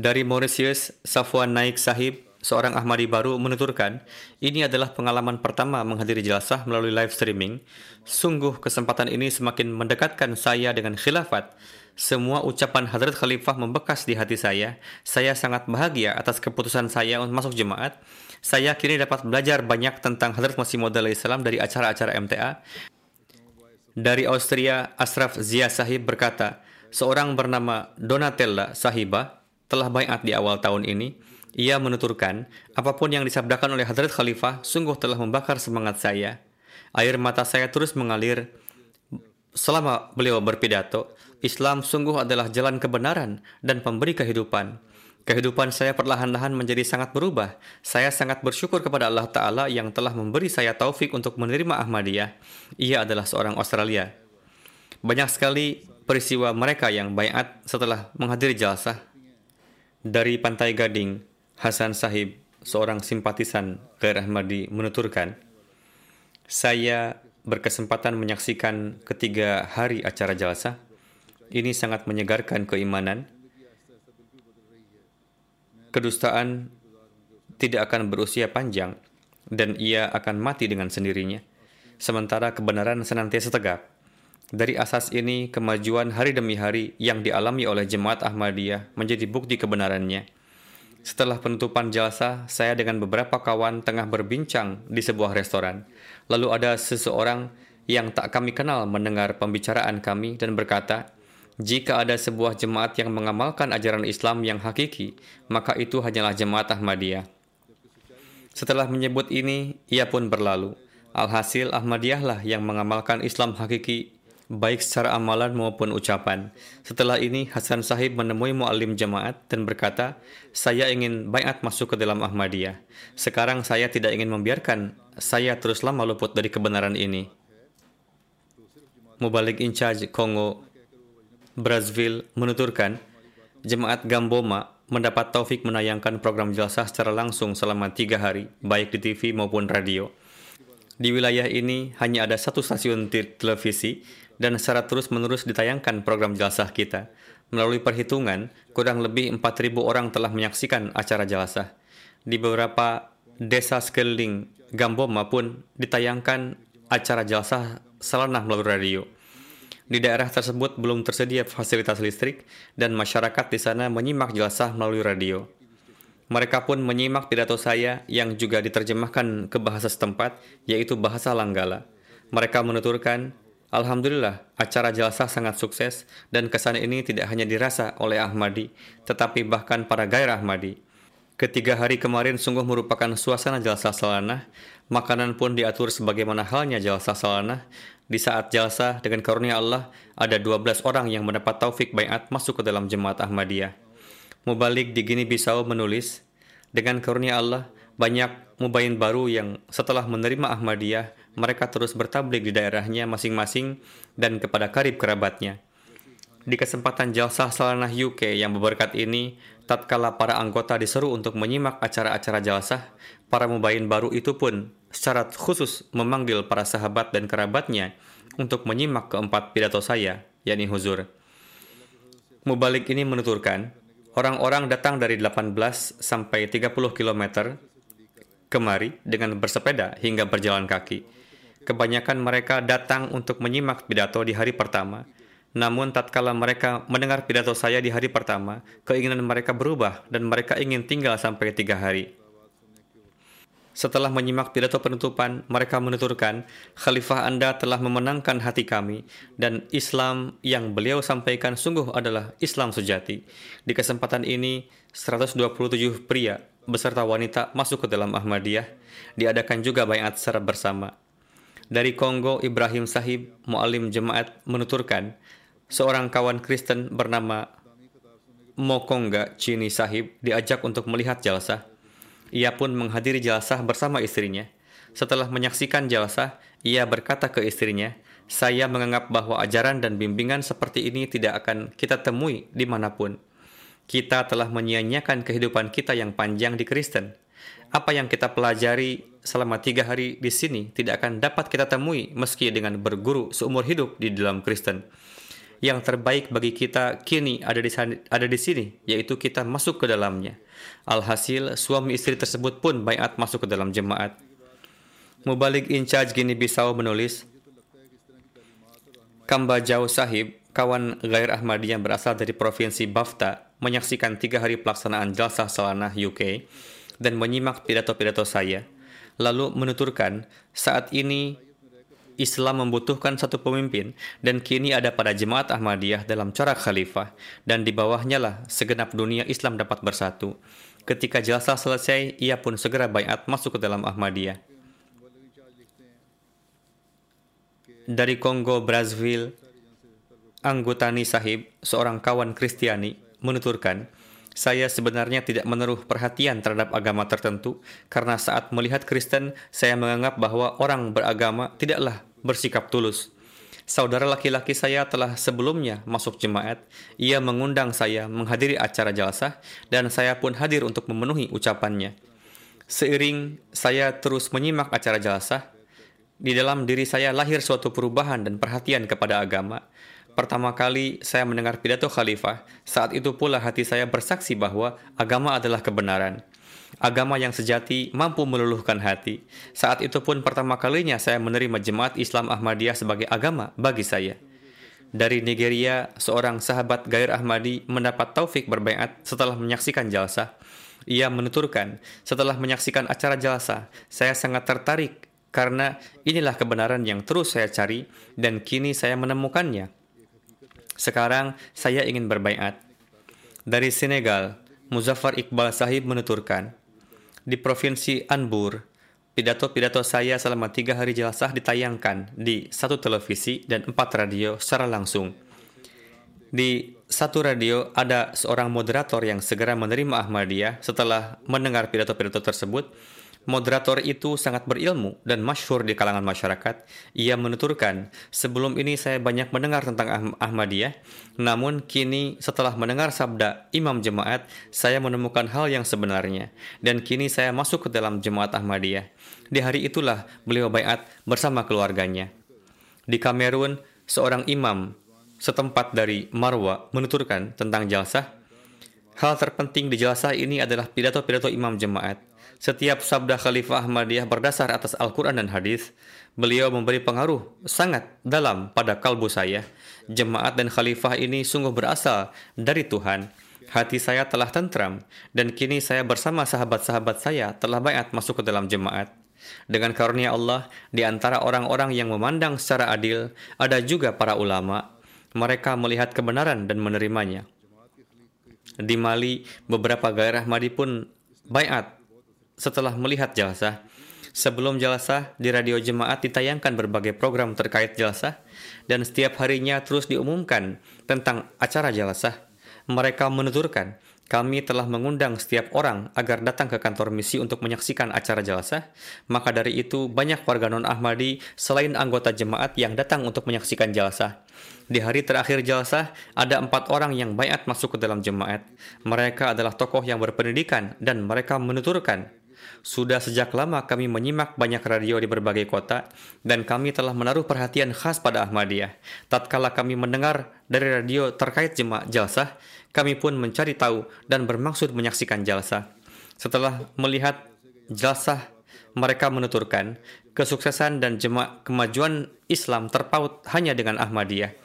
Dari Mauritius, Safwan Naik Sahib, seorang Ahmadi baru menuturkan, ini adalah pengalaman pertama menghadiri jelasah melalui live streaming. Sungguh kesempatan ini semakin mendekatkan saya dengan khilafat. Semua ucapan Hadrat Khalifah membekas di hati saya. Saya sangat bahagia atas keputusan saya untuk masuk jemaat. Saya kini dapat belajar banyak tentang Hadrat Masih Maud Islam dari acara-acara MTA. Dari Austria, Ashraf Zia Sahib berkata, seorang bernama Donatella Sahiba telah bayat di awal tahun ini. Ia menuturkan, apa pun yang disabdakan oleh Hadrat Khalifah sungguh telah membakar semangat saya. Air mata saya terus mengalir selama beliau berpidato. Islam sungguh adalah jalan kebenaran dan pemberi kehidupan. Kehidupan saya perlahan-lahan menjadi sangat berubah. Saya sangat bersyukur kepada Allah Ta'ala yang telah memberi saya taufik untuk menerima Ahmadiyah. Ia adalah seorang Australia. Banyak sekali peristiwa mereka yang bayat setelah menghadiri jalsah. Dari Pantai Gading, Hasan Sahib, seorang simpatisan Gair Ahmadi, menuturkan, Saya berkesempatan menyaksikan ketiga hari acara jalsah. Ini sangat menyegarkan keimanan, kedustaan tidak akan berusia panjang dan ia akan mati dengan sendirinya. Sementara kebenaran senantiasa tegak. Dari asas ini, kemajuan hari demi hari yang dialami oleh jemaat Ahmadiyah menjadi bukti kebenarannya. Setelah penutupan jasa, saya dengan beberapa kawan tengah berbincang di sebuah restoran. Lalu ada seseorang yang tak kami kenal mendengar pembicaraan kami dan berkata, jika ada sebuah jemaat yang mengamalkan ajaran Islam yang hakiki, maka itu hanyalah jemaat Ahmadiyah. Setelah menyebut ini, ia pun berlalu. Alhasil Ahmadiyah lah yang mengamalkan Islam hakiki baik secara amalan maupun ucapan. Setelah ini, Hasan Sahib menemui mu'alim jemaat dan berkata, saya ingin bayat masuk ke dalam Ahmadiyah. Sekarang saya tidak ingin membiarkan saya terus lama luput dari kebenaran ini. Mubalik in charge Kongo Brazzaville menuturkan, jemaat Gamboma mendapat taufik menayangkan program jelasah secara langsung selama tiga hari, baik di TV maupun radio. Di wilayah ini hanya ada satu stasiun televisi dan secara terus-menerus ditayangkan program jelasah kita. Melalui perhitungan, kurang lebih 4.000 orang telah menyaksikan acara jelasah. Di beberapa desa sekeliling Gamboma pun ditayangkan acara jelasah selanah melalui radio. Di daerah tersebut belum tersedia fasilitas listrik dan masyarakat di sana menyimak jelasah melalui radio. Mereka pun menyimak pidato saya yang juga diterjemahkan ke bahasa setempat, yaitu bahasa Langgala. Mereka menuturkan, Alhamdulillah, acara jelasah sangat sukses dan kesan ini tidak hanya dirasa oleh Ahmadi, tetapi bahkan para gairah Ahmadi. Ketiga hari kemarin sungguh merupakan suasana jalsa salanah. Makanan pun diatur sebagaimana halnya jalsa salanah di saat jalsa dengan karunia Allah, ada 12 orang yang mendapat taufik bayat masuk ke dalam jemaat Ahmadiyah. Mubalik di Gini Bisau menulis, dengan karunia Allah, banyak mubayin baru yang setelah menerima Ahmadiyah, mereka terus bertablik di daerahnya masing-masing dan kepada karib kerabatnya. Di kesempatan jalsah Salanah UK yang berberkat ini, tatkala para anggota diseru untuk menyimak acara-acara jalsah, para mubayin baru itu pun secara khusus memanggil para sahabat dan kerabatnya untuk menyimak keempat pidato saya, yakni huzur. Mubalik ini menuturkan, orang-orang datang dari 18 sampai 30 km kemari dengan bersepeda hingga berjalan kaki. Kebanyakan mereka datang untuk menyimak pidato di hari pertama. Namun tatkala mereka mendengar pidato saya di hari pertama, keinginan mereka berubah dan mereka ingin tinggal sampai tiga hari. Setelah menyimak pidato penutupan, mereka menuturkan, Khalifah Anda telah memenangkan hati kami, dan Islam yang beliau sampaikan sungguh adalah Islam sejati. Di kesempatan ini, 127 pria beserta wanita masuk ke dalam Ahmadiyah, diadakan juga bayat secara bersama. Dari Kongo, Ibrahim Sahib, mu'alim jemaat, menuturkan, seorang kawan Kristen bernama Mokonga Chini Sahib diajak untuk melihat jalsah ia pun menghadiri jelasah bersama istrinya. Setelah menyaksikan jelasah, ia berkata ke istrinya, saya menganggap bahwa ajaran dan bimbingan seperti ini tidak akan kita temui di mana pun. Kita telah menyia-nyiakan kehidupan kita yang panjang di Kristen. Apa yang kita pelajari selama tiga hari di sini tidak akan dapat kita temui meski dengan berguru seumur hidup di dalam Kristen. Yang terbaik bagi kita kini ada di, ada di sini, yaitu kita masuk ke dalamnya. Alhasil, suami istri tersebut pun bayat masuk ke dalam jemaat. Mubalik in charge Gini Bisau menulis, Kamba Jau Sahib, kawan Gair Ahmadi yang berasal dari provinsi Bafta, menyaksikan tiga hari pelaksanaan jalsah Salanah UK dan menyimak pidato-pidato saya, lalu menuturkan, saat ini Islam membutuhkan satu pemimpin dan kini ada pada jemaat Ahmadiyah dalam corak khalifah dan di bawahnya lah segenap dunia Islam dapat bersatu. Ketika jalsah selesai, ia pun segera bayat masuk ke dalam Ahmadiyah. Dari Kongo, Brazzaville, Anggotani Sahib, seorang kawan Kristiani, menuturkan, saya sebenarnya tidak menaruh perhatian terhadap agama tertentu karena saat melihat Kristen, saya menganggap bahwa orang beragama tidaklah bersikap tulus. Saudara laki-laki saya telah sebelumnya masuk jemaat. Ia mengundang saya menghadiri acara jalsah dan saya pun hadir untuk memenuhi ucapannya. Seiring saya terus menyimak acara jalsah, di dalam diri saya lahir suatu perubahan dan perhatian kepada agama. Pertama kali saya mendengar pidato khalifah, saat itu pula hati saya bersaksi bahwa agama adalah kebenaran. Agama yang sejati mampu meluluhkan hati. Saat itu pun pertama kalinya saya menerima jemaat Islam Ahmadiyah sebagai agama bagi saya. Dari Nigeria, seorang sahabat Gair Ahmadi mendapat taufik berbaiat setelah menyaksikan jalsa. Ia menuturkan, setelah menyaksikan acara jalsa, saya sangat tertarik karena inilah kebenaran yang terus saya cari dan kini saya menemukannya. Sekarang saya ingin berbaiat. Dari Senegal, Muzaffar Iqbal Sahib menuturkan, di Provinsi Anbur, pidato-pidato saya selama tiga hari jelasah ditayangkan di satu televisi dan empat radio secara langsung. Di satu radio ada seorang moderator yang segera menerima Ahmadiyah setelah mendengar pidato-pidato tersebut Moderator itu sangat berilmu dan masyhur di kalangan masyarakat. Ia menuturkan, sebelum ini saya banyak mendengar tentang ah Ahmadiyah, namun kini setelah mendengar sabda imam jemaat, saya menemukan hal yang sebenarnya. Dan kini saya masuk ke dalam jemaat Ahmadiyah. Di hari itulah beliau bayat bersama keluarganya. Di Kamerun, seorang imam setempat dari Marwa menuturkan tentang jalsah. Hal terpenting di jalsah ini adalah pidato-pidato imam jemaat. Setiap sabda Khalifah Ahmadiyah berdasar atas Al-Quran dan hadis. Beliau memberi pengaruh sangat dalam pada kalbu saya. Jemaat dan Khalifah ini sungguh berasal dari Tuhan. Hati saya telah tentram, dan kini saya bersama sahabat-sahabat saya telah bayat masuk ke dalam jemaat. Dengan karunia Allah, di antara orang-orang yang memandang secara adil, ada juga para ulama. Mereka melihat kebenaran dan menerimanya. Di Mali, beberapa gairah Madi pun bayat setelah melihat jalsah. Sebelum jalsah, di radio jemaat ditayangkan berbagai program terkait jalsah dan setiap harinya terus diumumkan tentang acara jalsah. Mereka menuturkan, kami telah mengundang setiap orang agar datang ke kantor misi untuk menyaksikan acara jalsah. Maka dari itu, banyak warga non-Ahmadi selain anggota jemaat yang datang untuk menyaksikan jalsah. Di hari terakhir jalsah, ada empat orang yang bayat masuk ke dalam jemaat. Mereka adalah tokoh yang berpendidikan dan mereka menuturkan sudah sejak lama kami menyimak banyak radio di berbagai kota dan kami telah menaruh perhatian khas pada Ahmadiyah. Tatkala kami mendengar dari radio terkait jemaah jalsah, kami pun mencari tahu dan bermaksud menyaksikan jalsah. Setelah melihat jalsah, mereka menuturkan kesuksesan dan jemaah kemajuan Islam terpaut hanya dengan Ahmadiyah.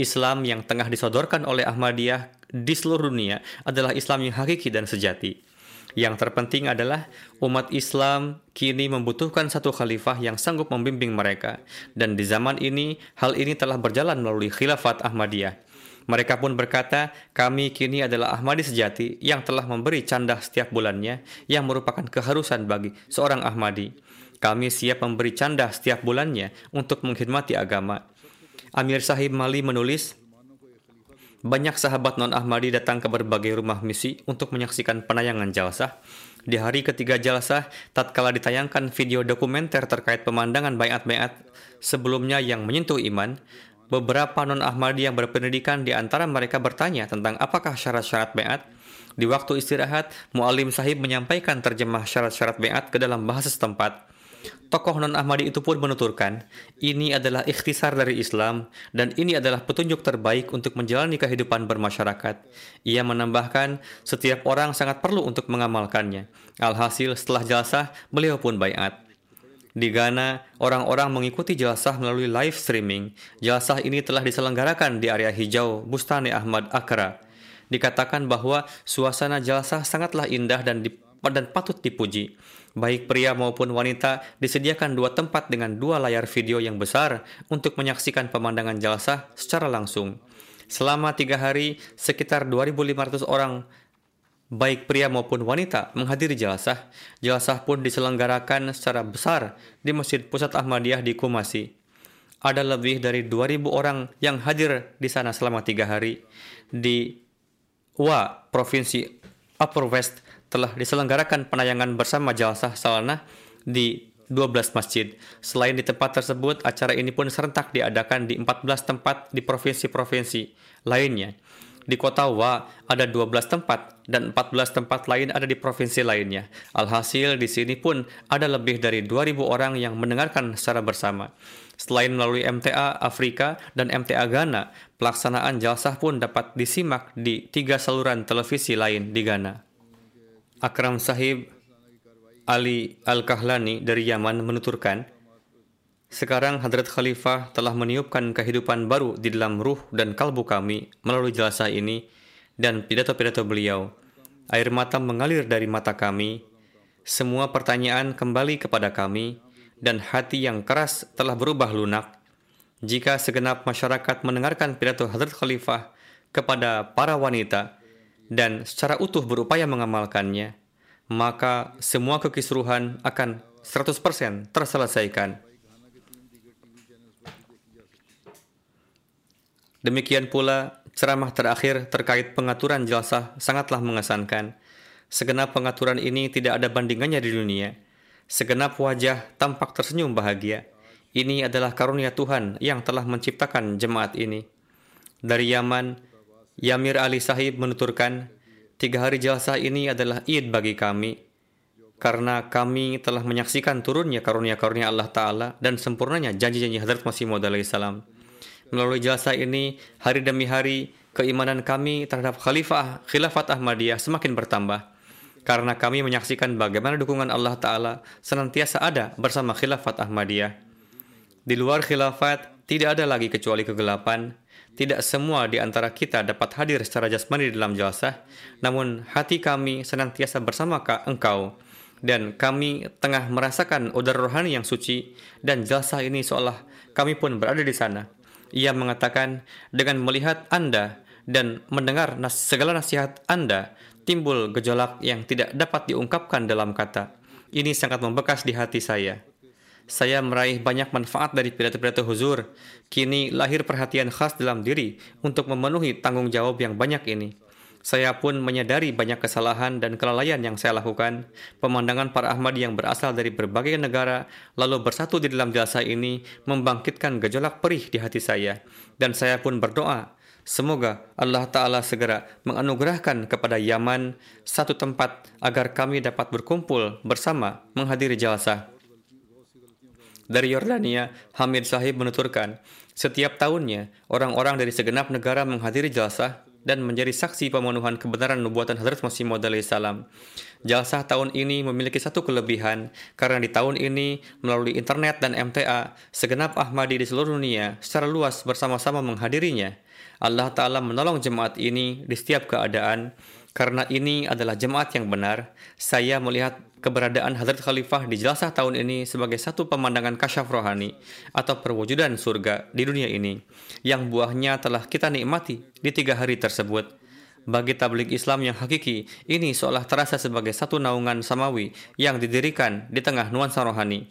Islam yang tengah disodorkan oleh Ahmadiyah di seluruh dunia adalah Islam yang hakiki dan sejati. Yang terpenting adalah umat Islam kini membutuhkan satu khalifah yang sanggup membimbing mereka. Dan di zaman ini, hal ini telah berjalan melalui khilafat Ahmadiyah. Mereka pun berkata, kami kini adalah Ahmadi sejati yang telah memberi candah setiap bulannya yang merupakan keharusan bagi seorang Ahmadi. Kami siap memberi candah setiap bulannya untuk mengkhidmati agama. Amir Sahib Mali menulis, banyak sahabat non-Ahmadi datang ke berbagai rumah misi untuk menyaksikan penayangan jalsah. Di hari ketiga jalsah, tatkala ditayangkan video dokumenter terkait pemandangan bayat-bayat sebelumnya yang menyentuh iman, beberapa non-Ahmadi yang berpendidikan di antara mereka bertanya tentang apakah syarat-syarat bayat. Di waktu istirahat, Mu'alim sahib menyampaikan terjemah syarat-syarat beat ke dalam bahasa setempat. Tokoh non-Ahmadi itu pun menuturkan, ini adalah ikhtisar dari Islam dan ini adalah petunjuk terbaik untuk menjalani kehidupan bermasyarakat. Ia menambahkan, setiap orang sangat perlu untuk mengamalkannya. Alhasil, setelah jelasah, beliau pun bayat. Di Ghana, orang-orang mengikuti jelasah melalui live streaming. Jelasah ini telah diselenggarakan di area hijau Bustani Ahmad Akra. Dikatakan bahwa suasana jelasah sangatlah indah dan, dan patut dipuji. Baik pria maupun wanita disediakan dua tempat dengan dua layar video yang besar untuk menyaksikan pemandangan jalsah secara langsung. Selama tiga hari, sekitar 2.500 orang baik pria maupun wanita menghadiri jalsah. Jalsah pun diselenggarakan secara besar di Masjid Pusat Ahmadiyah di Kumasi. Ada lebih dari 2.000 orang yang hadir di sana selama tiga hari. Di Wa, Provinsi Upper West, telah diselenggarakan penayangan bersama Jalsah Salana di 12 masjid. Selain di tempat tersebut, acara ini pun serentak diadakan di 14 tempat di provinsi-provinsi lainnya. Di kota Wa ada 12 tempat dan 14 tempat lain ada di provinsi lainnya. Alhasil di sini pun ada lebih dari 2000 orang yang mendengarkan secara bersama. Selain melalui MTA Afrika dan MTA Ghana, pelaksanaan jalsah pun dapat disimak di tiga saluran televisi lain di Ghana. Akram Sahib Ali Al-Kahlani dari Yaman menuturkan, sekarang Hadrat Khalifah telah meniupkan kehidupan baru di dalam ruh dan kalbu kami melalui jelasah ini dan pidato-pidato beliau. Air mata mengalir dari mata kami, semua pertanyaan kembali kepada kami, dan hati yang keras telah berubah lunak. Jika segenap masyarakat mendengarkan pidato Hadrat Khalifah kepada para wanita, dan secara utuh berupaya mengamalkannya, maka semua kekisruhan akan 100% terselesaikan. Demikian pula, ceramah terakhir terkait pengaturan jelasah sangatlah mengesankan. Segenap pengaturan ini tidak ada bandingannya di dunia. Segenap wajah tampak tersenyum bahagia. Ini adalah karunia Tuhan yang telah menciptakan jemaat ini. Dari Yaman, Yamir Ali Sahib menuturkan, tiga hari jalsah ini adalah id bagi kami, karena kami telah menyaksikan turunnya karunia-karunia Allah Ta'ala dan sempurnanya janji-janji Hadrat Masih Maud salam. Melalui jalsah ini, hari demi hari, keimanan kami terhadap Khalifah Khilafat Ahmadiyah semakin bertambah. Karena kami menyaksikan bagaimana dukungan Allah Ta'ala senantiasa ada bersama Khilafat Ahmadiyah. Di luar Khilafat, tidak ada lagi kecuali kegelapan, tidak semua di antara kita dapat hadir secara jasmani dalam jalsah, namun hati kami senantiasa bersama engkau, dan kami tengah merasakan udara rohani yang suci, dan jalsah ini seolah kami pun berada di sana. Ia mengatakan, dengan melihat Anda dan mendengar nas segala nasihat Anda, timbul gejolak yang tidak dapat diungkapkan dalam kata. Ini sangat membekas di hati saya. Saya meraih banyak manfaat dari pidato-pidato huzur. Kini lahir perhatian khas dalam diri untuk memenuhi tanggung jawab yang banyak ini. Saya pun menyadari banyak kesalahan dan kelalaian yang saya lakukan. Pemandangan para Ahmadi yang berasal dari berbagai negara lalu bersatu di dalam jasa ini membangkitkan gejolak perih di hati saya. Dan saya pun berdoa, semoga Allah Ta'ala segera menganugerahkan kepada Yaman satu tempat agar kami dapat berkumpul bersama menghadiri jalsah. Dari Yordania, Hamid Sahib menuturkan, setiap tahunnya orang-orang dari segenap negara menghadiri jalsah dan menjadi saksi pemenuhan kebenaran nubuatan Hazrat Masih Maud salam. Jalsah tahun ini memiliki satu kelebihan karena di tahun ini melalui internet dan MTA, segenap Ahmadi di seluruh dunia secara luas bersama-sama menghadirinya. Allah Ta'ala menolong jemaat ini di setiap keadaan. Karena ini adalah jemaat yang benar, saya melihat keberadaan Hazrat Khalifah di jelasah tahun ini sebagai satu pemandangan kasyaf rohani atau perwujudan surga di dunia ini yang buahnya telah kita nikmati di tiga hari tersebut. Bagi tablik Islam yang hakiki, ini seolah terasa sebagai satu naungan samawi yang didirikan di tengah nuansa rohani.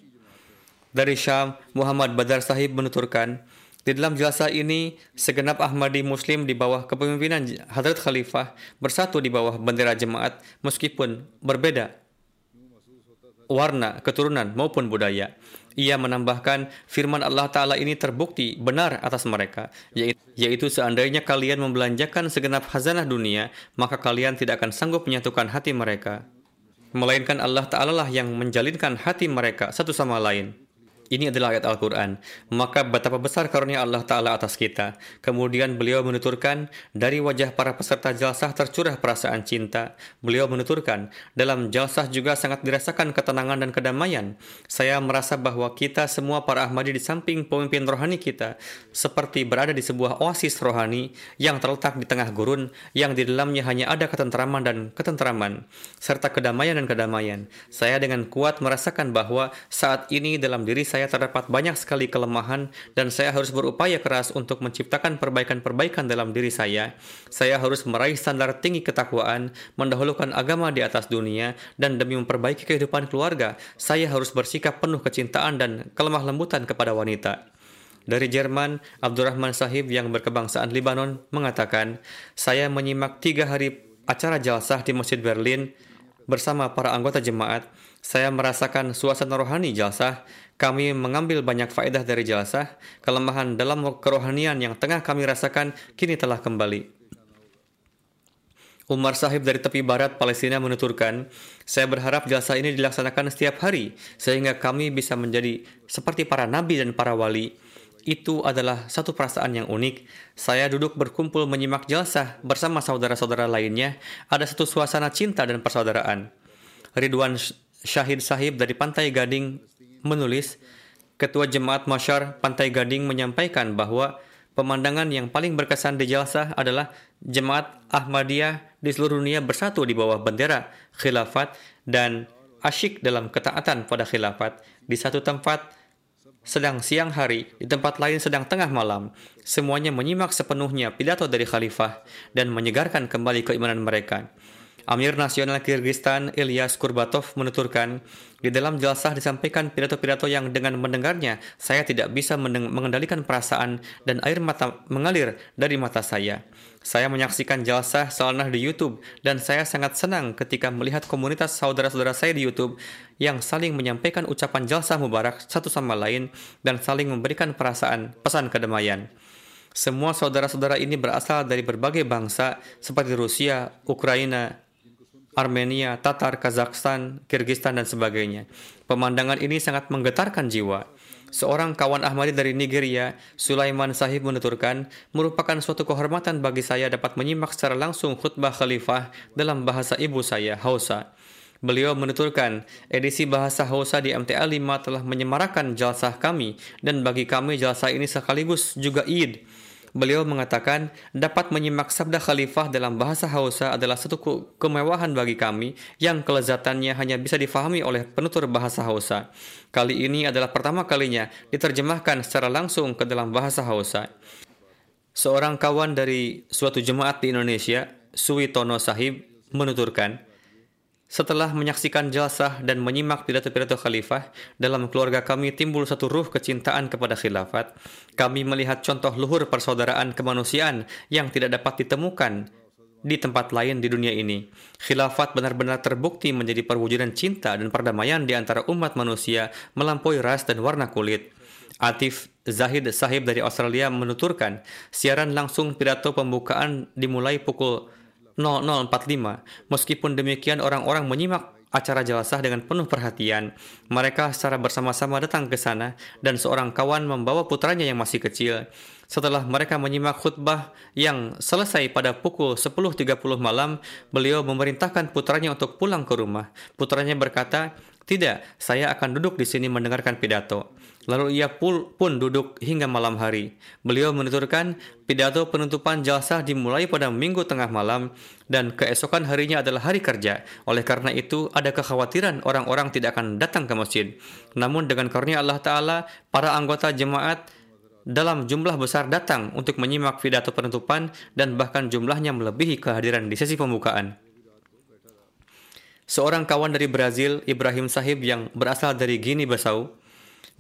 Dari Syam, Muhammad Badar Sahib menuturkan, di dalam jelasah ini, segenap Ahmadi Muslim di bawah kepemimpinan Hadrat Khalifah bersatu di bawah bendera jemaat meskipun berbeda warna, keturunan, maupun budaya. Ia menambahkan, firman Allah Ta'ala ini terbukti benar atas mereka, yaitu, seandainya kalian membelanjakan segenap khazanah dunia, maka kalian tidak akan sanggup menyatukan hati mereka. Melainkan Allah Ta'ala lah yang menjalinkan hati mereka satu sama lain. Ini adalah ayat Al-Quran. Maka betapa besar karunia Allah Ta'ala atas kita. Kemudian beliau menuturkan, dari wajah para peserta jalsah tercurah perasaan cinta. Beliau menuturkan, dalam jalsah juga sangat dirasakan ketenangan dan kedamaian. Saya merasa bahwa kita semua para Ahmadi di samping pemimpin rohani kita, seperti berada di sebuah oasis rohani yang terletak di tengah gurun, yang di dalamnya hanya ada ketentraman dan ketentraman, serta kedamaian dan kedamaian. Saya dengan kuat merasakan bahwa saat ini dalam diri saya saya terdapat banyak sekali kelemahan dan saya harus berupaya keras untuk menciptakan perbaikan-perbaikan dalam diri saya. Saya harus meraih standar tinggi ketakwaan, mendahulukan agama di atas dunia, dan demi memperbaiki kehidupan keluarga, saya harus bersikap penuh kecintaan dan kelemah lembutan kepada wanita. Dari Jerman, Abdurrahman Sahib yang berkebangsaan Libanon mengatakan, saya menyimak tiga hari acara jalsah di Masjid Berlin bersama para anggota jemaat. Saya merasakan suasana rohani jalsah kami mengambil banyak faedah dari jelasah, kelemahan dalam kerohanian yang tengah kami rasakan kini telah kembali. Umar Sahib dari tepi barat Palestina menuturkan, saya berharap jasa ini dilaksanakan setiap hari, sehingga kami bisa menjadi seperti para nabi dan para wali. Itu adalah satu perasaan yang unik. Saya duduk berkumpul menyimak jasa bersama saudara-saudara lainnya. Ada satu suasana cinta dan persaudaraan. Ridwan Syahid Sahib dari Pantai Gading menulis, Ketua Jemaat Masyar Pantai Gading menyampaikan bahwa pemandangan yang paling berkesan di Jalsah adalah Jemaat Ahmadiyah di seluruh dunia bersatu di bawah bendera khilafat dan asyik dalam ketaatan pada khilafat di satu tempat sedang siang hari, di tempat lain sedang tengah malam. Semuanya menyimak sepenuhnya pidato dari khalifah dan menyegarkan kembali keimanan mereka. Amir Nasional Kyrgyzstan Ilyas Kurbatov menuturkan, di dalam jelasah disampaikan pidato-pidato yang dengan mendengarnya saya tidak bisa mengendalikan perasaan dan air mata mengalir dari mata saya. Saya menyaksikan jelasah salanah di YouTube dan saya sangat senang ketika melihat komunitas saudara-saudara saya di YouTube yang saling menyampaikan ucapan jelasah mubarak satu sama lain dan saling memberikan perasaan pesan kedamaian. Semua saudara-saudara ini berasal dari berbagai bangsa seperti Rusia, Ukraina, Armenia, Tatar, Kazakhstan, Kyrgyzstan, dan sebagainya. Pemandangan ini sangat menggetarkan jiwa. Seorang kawan Ahmadi dari Nigeria, Sulaiman Sahib menuturkan, merupakan suatu kehormatan bagi saya dapat menyimak secara langsung khutbah khalifah dalam bahasa ibu saya, Hausa. Beliau menuturkan, edisi bahasa Hausa di MTA 5 telah menyemarakan jalsah kami, dan bagi kami jalsah ini sekaligus juga id. Beliau mengatakan, dapat menyimak sabda khalifah dalam bahasa Hausa adalah satu kemewahan bagi kami yang kelezatannya hanya bisa difahami oleh penutur bahasa Hausa. Kali ini adalah pertama kalinya diterjemahkan secara langsung ke dalam bahasa Hausa. Seorang kawan dari suatu jemaat di Indonesia, Suwitono Sahib, menuturkan, setelah menyaksikan jalsah dan menyimak pidato-pidato khalifah, dalam keluarga kami timbul satu ruh kecintaan kepada khilafat. Kami melihat contoh luhur persaudaraan kemanusiaan yang tidak dapat ditemukan di tempat lain di dunia ini. Khilafat benar-benar terbukti menjadi perwujudan cinta dan perdamaian di antara umat manusia melampaui ras dan warna kulit. Atif Zahid Sahib dari Australia menuturkan, siaran langsung pidato pembukaan dimulai pukul 0045. Meskipun demikian orang-orang menyimak acara jelasah dengan penuh perhatian. Mereka secara bersama-sama datang ke sana dan seorang kawan membawa putranya yang masih kecil. Setelah mereka menyimak khutbah yang selesai pada pukul 10.30 malam, beliau memerintahkan putranya untuk pulang ke rumah. Putranya berkata, tidak, saya akan duduk di sini mendengarkan pidato. Lalu ia pun duduk hingga malam hari. Beliau menuturkan pidato penutupan jalsah dimulai pada minggu tengah malam dan keesokan harinya adalah hari kerja. Oleh karena itu, ada kekhawatiran orang-orang tidak akan datang ke masjid. Namun dengan karunia Allah Ta'ala, para anggota jemaat dalam jumlah besar datang untuk menyimak pidato penutupan dan bahkan jumlahnya melebihi kehadiran di sesi pembukaan. Seorang kawan dari Brazil, Ibrahim Sahib yang berasal dari Guinea Bissau,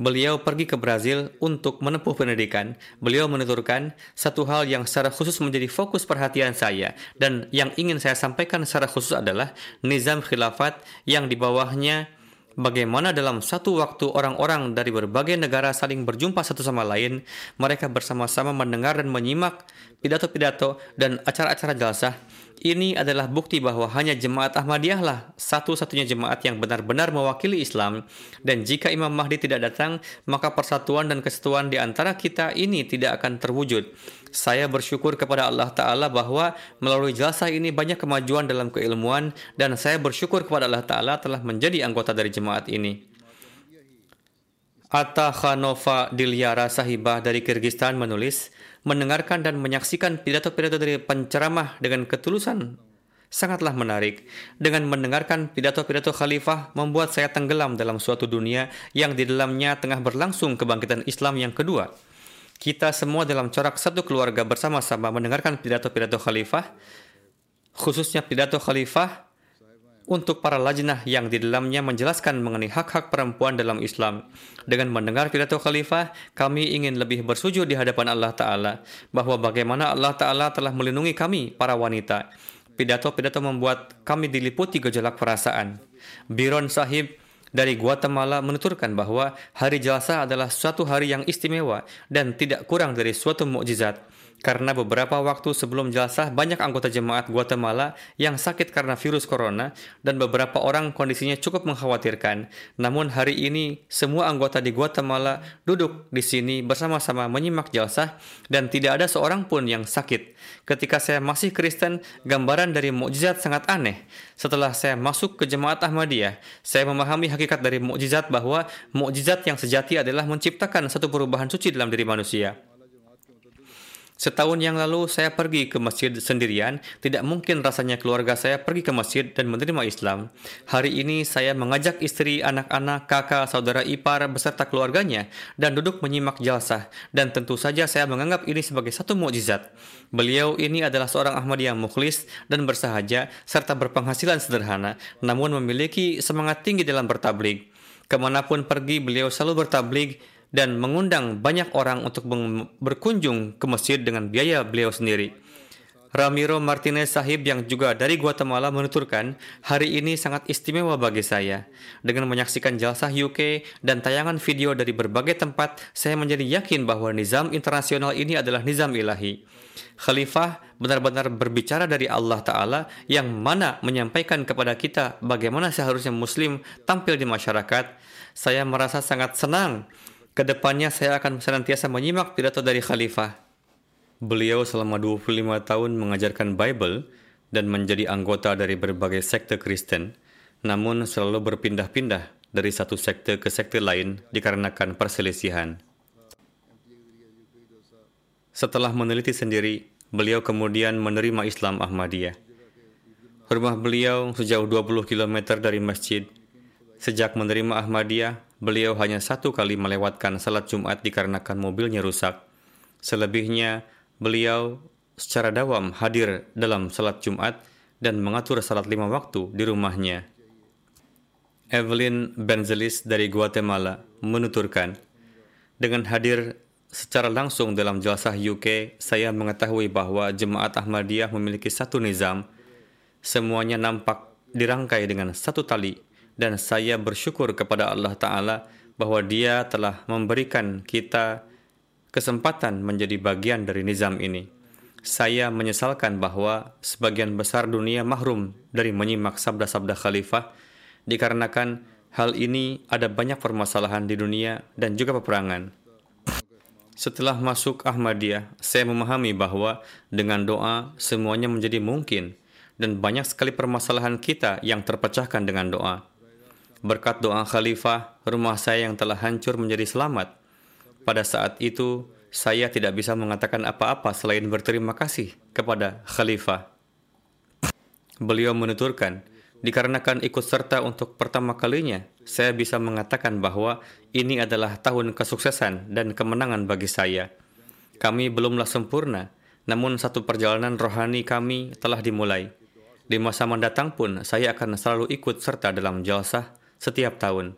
Beliau pergi ke Brazil untuk menempuh pendidikan. Beliau menuturkan satu hal yang secara khusus menjadi fokus perhatian saya dan yang ingin saya sampaikan secara khusus adalah nizam khilafat yang di bawahnya bagaimana dalam satu waktu orang-orang dari berbagai negara saling berjumpa satu sama lain, mereka bersama-sama mendengar dan menyimak pidato-pidato dan acara-acara jalsah. Ini adalah bukti bahwa hanya jemaat Ahmadiyah lah satu-satunya jemaat yang benar-benar mewakili Islam. Dan jika Imam Mahdi tidak datang, maka persatuan dan kesatuan di antara kita ini tidak akan terwujud. Saya bersyukur kepada Allah Ta'ala bahwa melalui jalsah ini banyak kemajuan dalam keilmuan dan saya bersyukur kepada Allah Ta'ala telah menjadi anggota dari jemaat ini. Atta Khanova Dilyara Sahibah dari Kyrgyzstan menulis, mendengarkan dan menyaksikan pidato-pidato dari penceramah dengan ketulusan sangatlah menarik. Dengan mendengarkan pidato-pidato khalifah membuat saya tenggelam dalam suatu dunia yang di dalamnya tengah berlangsung kebangkitan Islam yang kedua. Kita semua dalam corak satu keluarga bersama-sama mendengarkan pidato-pidato khalifah, khususnya pidato khalifah untuk para lajnah yang di dalamnya menjelaskan mengenai hak-hak perempuan dalam Islam. Dengan mendengar pidato khalifah, kami ingin lebih bersujud di hadapan Allah Ta'ala bahwa bagaimana Allah Ta'ala telah melindungi kami, para wanita. Pidato-pidato membuat kami diliputi gejolak perasaan. Biron Sahib dari Guatemala menuturkan bahwa hari jalsa adalah suatu hari yang istimewa dan tidak kurang dari suatu mukjizat. Karena beberapa waktu sebelum jalsah banyak anggota jemaat Guatemala yang sakit karena virus corona dan beberapa orang kondisinya cukup mengkhawatirkan. Namun hari ini semua anggota di Guatemala duduk di sini bersama-sama menyimak jalsah dan tidak ada seorang pun yang sakit. Ketika saya masih Kristen, gambaran dari mukjizat sangat aneh. Setelah saya masuk ke jemaat Ahmadiyah, saya memahami hakikat dari mukjizat bahwa mukjizat yang sejati adalah menciptakan satu perubahan suci dalam diri manusia. Setahun yang lalu saya pergi ke masjid sendirian, tidak mungkin rasanya keluarga saya pergi ke masjid dan menerima Islam. Hari ini saya mengajak istri, anak-anak, kakak, saudara ipar beserta keluarganya dan duduk menyimak jalsah dan tentu saja saya menganggap ini sebagai satu mukjizat. Beliau ini adalah seorang Ahmadiyah mukhlis dan bersahaja serta berpenghasilan sederhana, namun memiliki semangat tinggi dalam bertablig. Ke mana pun pergi, beliau selalu bertablig dan mengundang banyak orang untuk berkunjung ke masjid dengan biaya beliau sendiri. Ramiro Martinez Sahib yang juga dari Guatemala menuturkan, hari ini sangat istimewa bagi saya. Dengan menyaksikan jalsah UK dan tayangan video dari berbagai tempat, saya menjadi yakin bahwa nizam internasional ini adalah nizam ilahi. Khalifah benar-benar berbicara dari Allah Ta'ala yang mana menyampaikan kepada kita bagaimana seharusnya Muslim tampil di masyarakat. Saya merasa sangat senang Ke depannya saya akan senantiasa menyimak pidato dari khalifah. Beliau selama 25 tahun mengajarkan Bible dan menjadi anggota dari berbagai sekte Kristen, namun selalu berpindah-pindah dari satu sekte ke sekte lain dikarenakan perselisihan. Setelah meneliti sendiri, beliau kemudian menerima Islam Ahmadiyah. Rumah beliau sejauh 20 km dari masjid. Sejak menerima Ahmadiyah, beliau hanya satu kali melewatkan salat Jumat dikarenakan mobilnya rusak. Selebihnya, beliau secara dawam hadir dalam salat Jumat dan mengatur salat lima waktu di rumahnya. Evelyn Benzelis dari Guatemala menuturkan, dengan hadir secara langsung dalam jalsah UK, saya mengetahui bahwa jemaat Ahmadiyah memiliki satu nizam. Semuanya nampak dirangkai dengan satu tali dan saya bersyukur kepada Allah Ta'ala bahwa dia telah memberikan kita kesempatan menjadi bagian dari nizam ini. Saya menyesalkan bahwa sebagian besar dunia mahrum dari menyimak sabda-sabda khalifah dikarenakan hal ini ada banyak permasalahan di dunia dan juga peperangan. Setelah masuk Ahmadiyah, saya memahami bahwa dengan doa semuanya menjadi mungkin dan banyak sekali permasalahan kita yang terpecahkan dengan doa. Berkat doa khalifah, rumah saya yang telah hancur menjadi selamat. Pada saat itu, saya tidak bisa mengatakan apa-apa selain berterima kasih kepada khalifah. Beliau menuturkan, dikarenakan ikut serta untuk pertama kalinya, saya bisa mengatakan bahwa ini adalah tahun kesuksesan dan kemenangan bagi saya. Kami belumlah sempurna, namun satu perjalanan rohani kami telah dimulai. Di masa mendatang pun, saya akan selalu ikut serta dalam jalsah setiap tahun.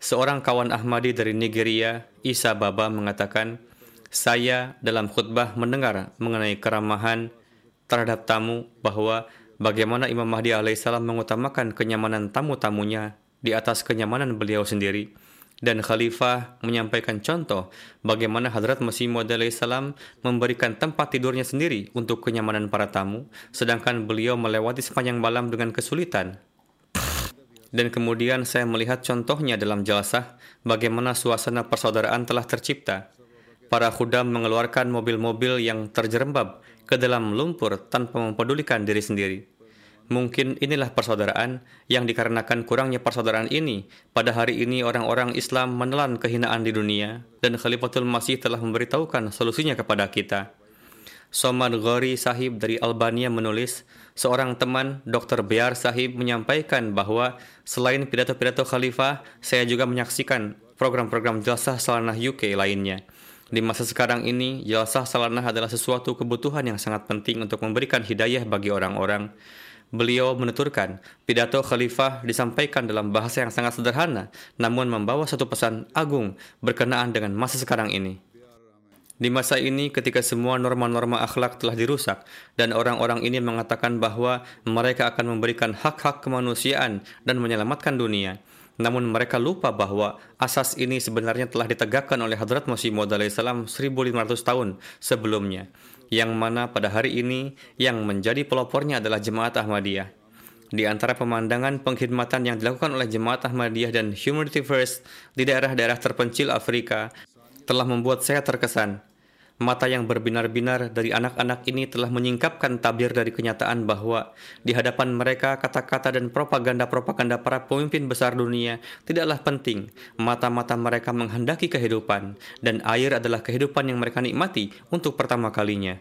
Seorang kawan Ahmadi dari Nigeria, Isa Baba mengatakan, saya dalam khutbah mendengar mengenai keramahan terhadap tamu bahwa bagaimana Imam Mahdi alaihissalam mengutamakan kenyamanan tamu-tamunya di atas kenyamanan beliau sendiri dan khalifah menyampaikan contoh bagaimana Hadrat Masih Maud salam memberikan tempat tidurnya sendiri untuk kenyamanan para tamu, sedangkan beliau melewati sepanjang malam dengan kesulitan. Dan kemudian saya melihat contohnya dalam jelasah bagaimana suasana persaudaraan telah tercipta. Para khudam mengeluarkan mobil-mobil yang terjerembab ke dalam lumpur tanpa mempedulikan diri sendiri. Mungkin inilah persaudaraan yang dikarenakan kurangnya persaudaraan ini. Pada hari ini orang-orang Islam menelan kehinaan di dunia dan Khalifatul Masih telah memberitahukan solusinya kepada kita. Somad Ghori Sahib dari Albania menulis, seorang teman Dr. Bear Sahib menyampaikan bahwa selain pidato-pidato khalifah, saya juga menyaksikan program-program jelasah salanah UK lainnya. Di masa sekarang ini, jelasah salanah adalah sesuatu kebutuhan yang sangat penting untuk memberikan hidayah bagi orang-orang. Beliau menuturkan, pidato khalifah disampaikan dalam bahasa yang sangat sederhana, namun membawa satu pesan agung berkenaan dengan masa sekarang ini. Di masa ini, ketika semua norma-norma akhlak telah dirusak, dan orang-orang ini mengatakan bahwa mereka akan memberikan hak-hak kemanusiaan dan menyelamatkan dunia, namun mereka lupa bahwa asas ini sebenarnya telah ditegakkan oleh Hadrat Masih Maud 1500 tahun sebelumnya yang mana pada hari ini yang menjadi pelopornya adalah Jemaat Ahmadiyah. Di antara pemandangan pengkhidmatan yang dilakukan oleh Jemaat Ahmadiyah dan Humanity First di daerah-daerah terpencil Afrika telah membuat saya terkesan Mata yang berbinar-binar dari anak-anak ini telah menyingkapkan tabir dari kenyataan bahwa di hadapan mereka kata-kata dan propaganda-propaganda para pemimpin besar dunia tidaklah penting. Mata-mata mereka menghendaki kehidupan dan air adalah kehidupan yang mereka nikmati untuk pertama kalinya.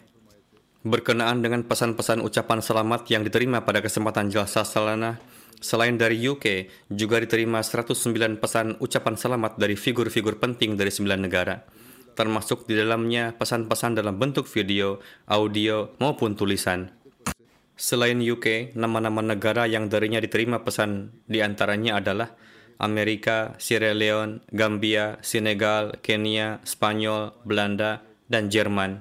Berkenaan dengan pesan-pesan ucapan selamat yang diterima pada kesempatan Jalsa Salana, Selain dari UK, juga diterima 109 pesan ucapan selamat dari figur-figur penting dari 9 negara termasuk di dalamnya pesan-pesan dalam bentuk video, audio, maupun tulisan. Selain UK, nama-nama negara yang darinya diterima pesan di antaranya adalah Amerika, Sierra Leone, Gambia, Senegal, Kenya, Spanyol, Belanda, dan Jerman.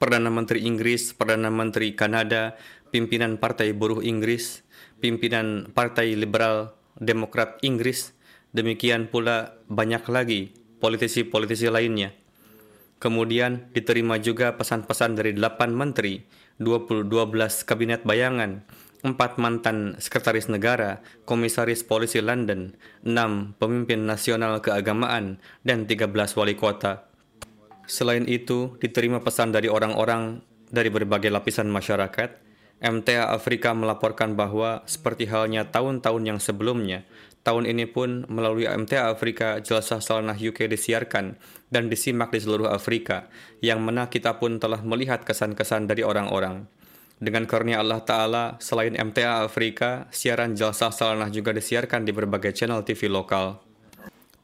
Perdana Menteri Inggris, Perdana Menteri Kanada, pimpinan Partai Buruh Inggris, pimpinan Partai Liberal Demokrat Inggris, demikian pula banyak lagi politisi-politisi lainnya. Kemudian diterima juga pesan-pesan dari 8 menteri, 12 kabinet bayangan, 4 mantan sekretaris negara, komisaris polisi London, 6 pemimpin nasional keagamaan, dan 13 wali kota. Selain itu, diterima pesan dari orang-orang dari berbagai lapisan masyarakat, MTA Afrika melaporkan bahwa seperti halnya tahun-tahun yang sebelumnya, tahun ini pun melalui MTA Afrika jelasah Salanah UK disiarkan dan disimak di seluruh Afrika, yang mana kita pun telah melihat kesan-kesan dari orang-orang. Dengan karunia Allah Ta'ala, selain MTA Afrika, siaran jelasah Salanah juga disiarkan di berbagai channel TV lokal.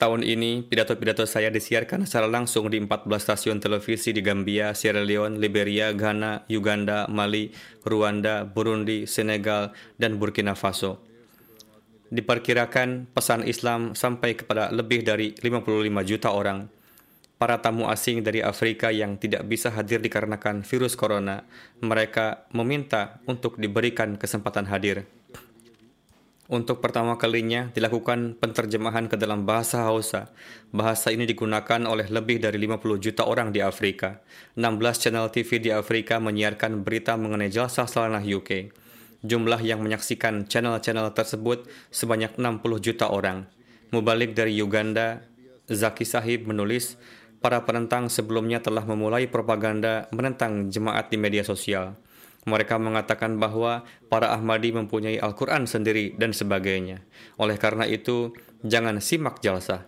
Tahun ini, pidato-pidato saya disiarkan secara langsung di 14 stasiun televisi di Gambia, Sierra Leone, Liberia, Ghana, Uganda, Mali, Rwanda, Burundi, Senegal, dan Burkina Faso. Diperkirakan pesan Islam sampai kepada lebih dari 55 juta orang. Para tamu asing dari Afrika yang tidak bisa hadir dikarenakan virus corona, mereka meminta untuk diberikan kesempatan hadir. Untuk pertama kalinya dilakukan penterjemahan ke dalam bahasa Hausa. Bahasa ini digunakan oleh lebih dari 50 juta orang di Afrika. 16 channel TV di Afrika menyiarkan berita mengenai jalsa salanah UK. Jumlah yang menyaksikan channel-channel tersebut sebanyak 60 juta orang. Mubalik dari Uganda, Zaki Sahib menulis, para penentang sebelumnya telah memulai propaganda menentang jemaat di media sosial. Mereka mengatakan bahwa para Ahmadi mempunyai Al-Quran sendiri dan sebagainya. Oleh karena itu, jangan simak jalsah.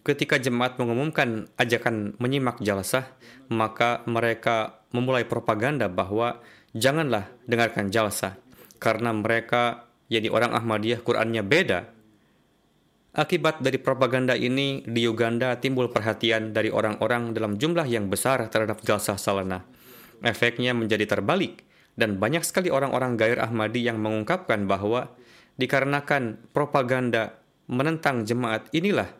Ketika jemaat mengumumkan ajakan menyimak jalsah, maka mereka memulai propaganda bahwa janganlah dengarkan jalsah, karena mereka, jadi orang Ahmadiyah, Qurannya beda. Akibat dari propaganda ini, di Uganda timbul perhatian dari orang-orang dalam jumlah yang besar terhadap jalsah salana. Efeknya menjadi terbalik dan banyak sekali orang-orang gair Ahmadi yang mengungkapkan bahwa dikarenakan propaganda menentang jemaat inilah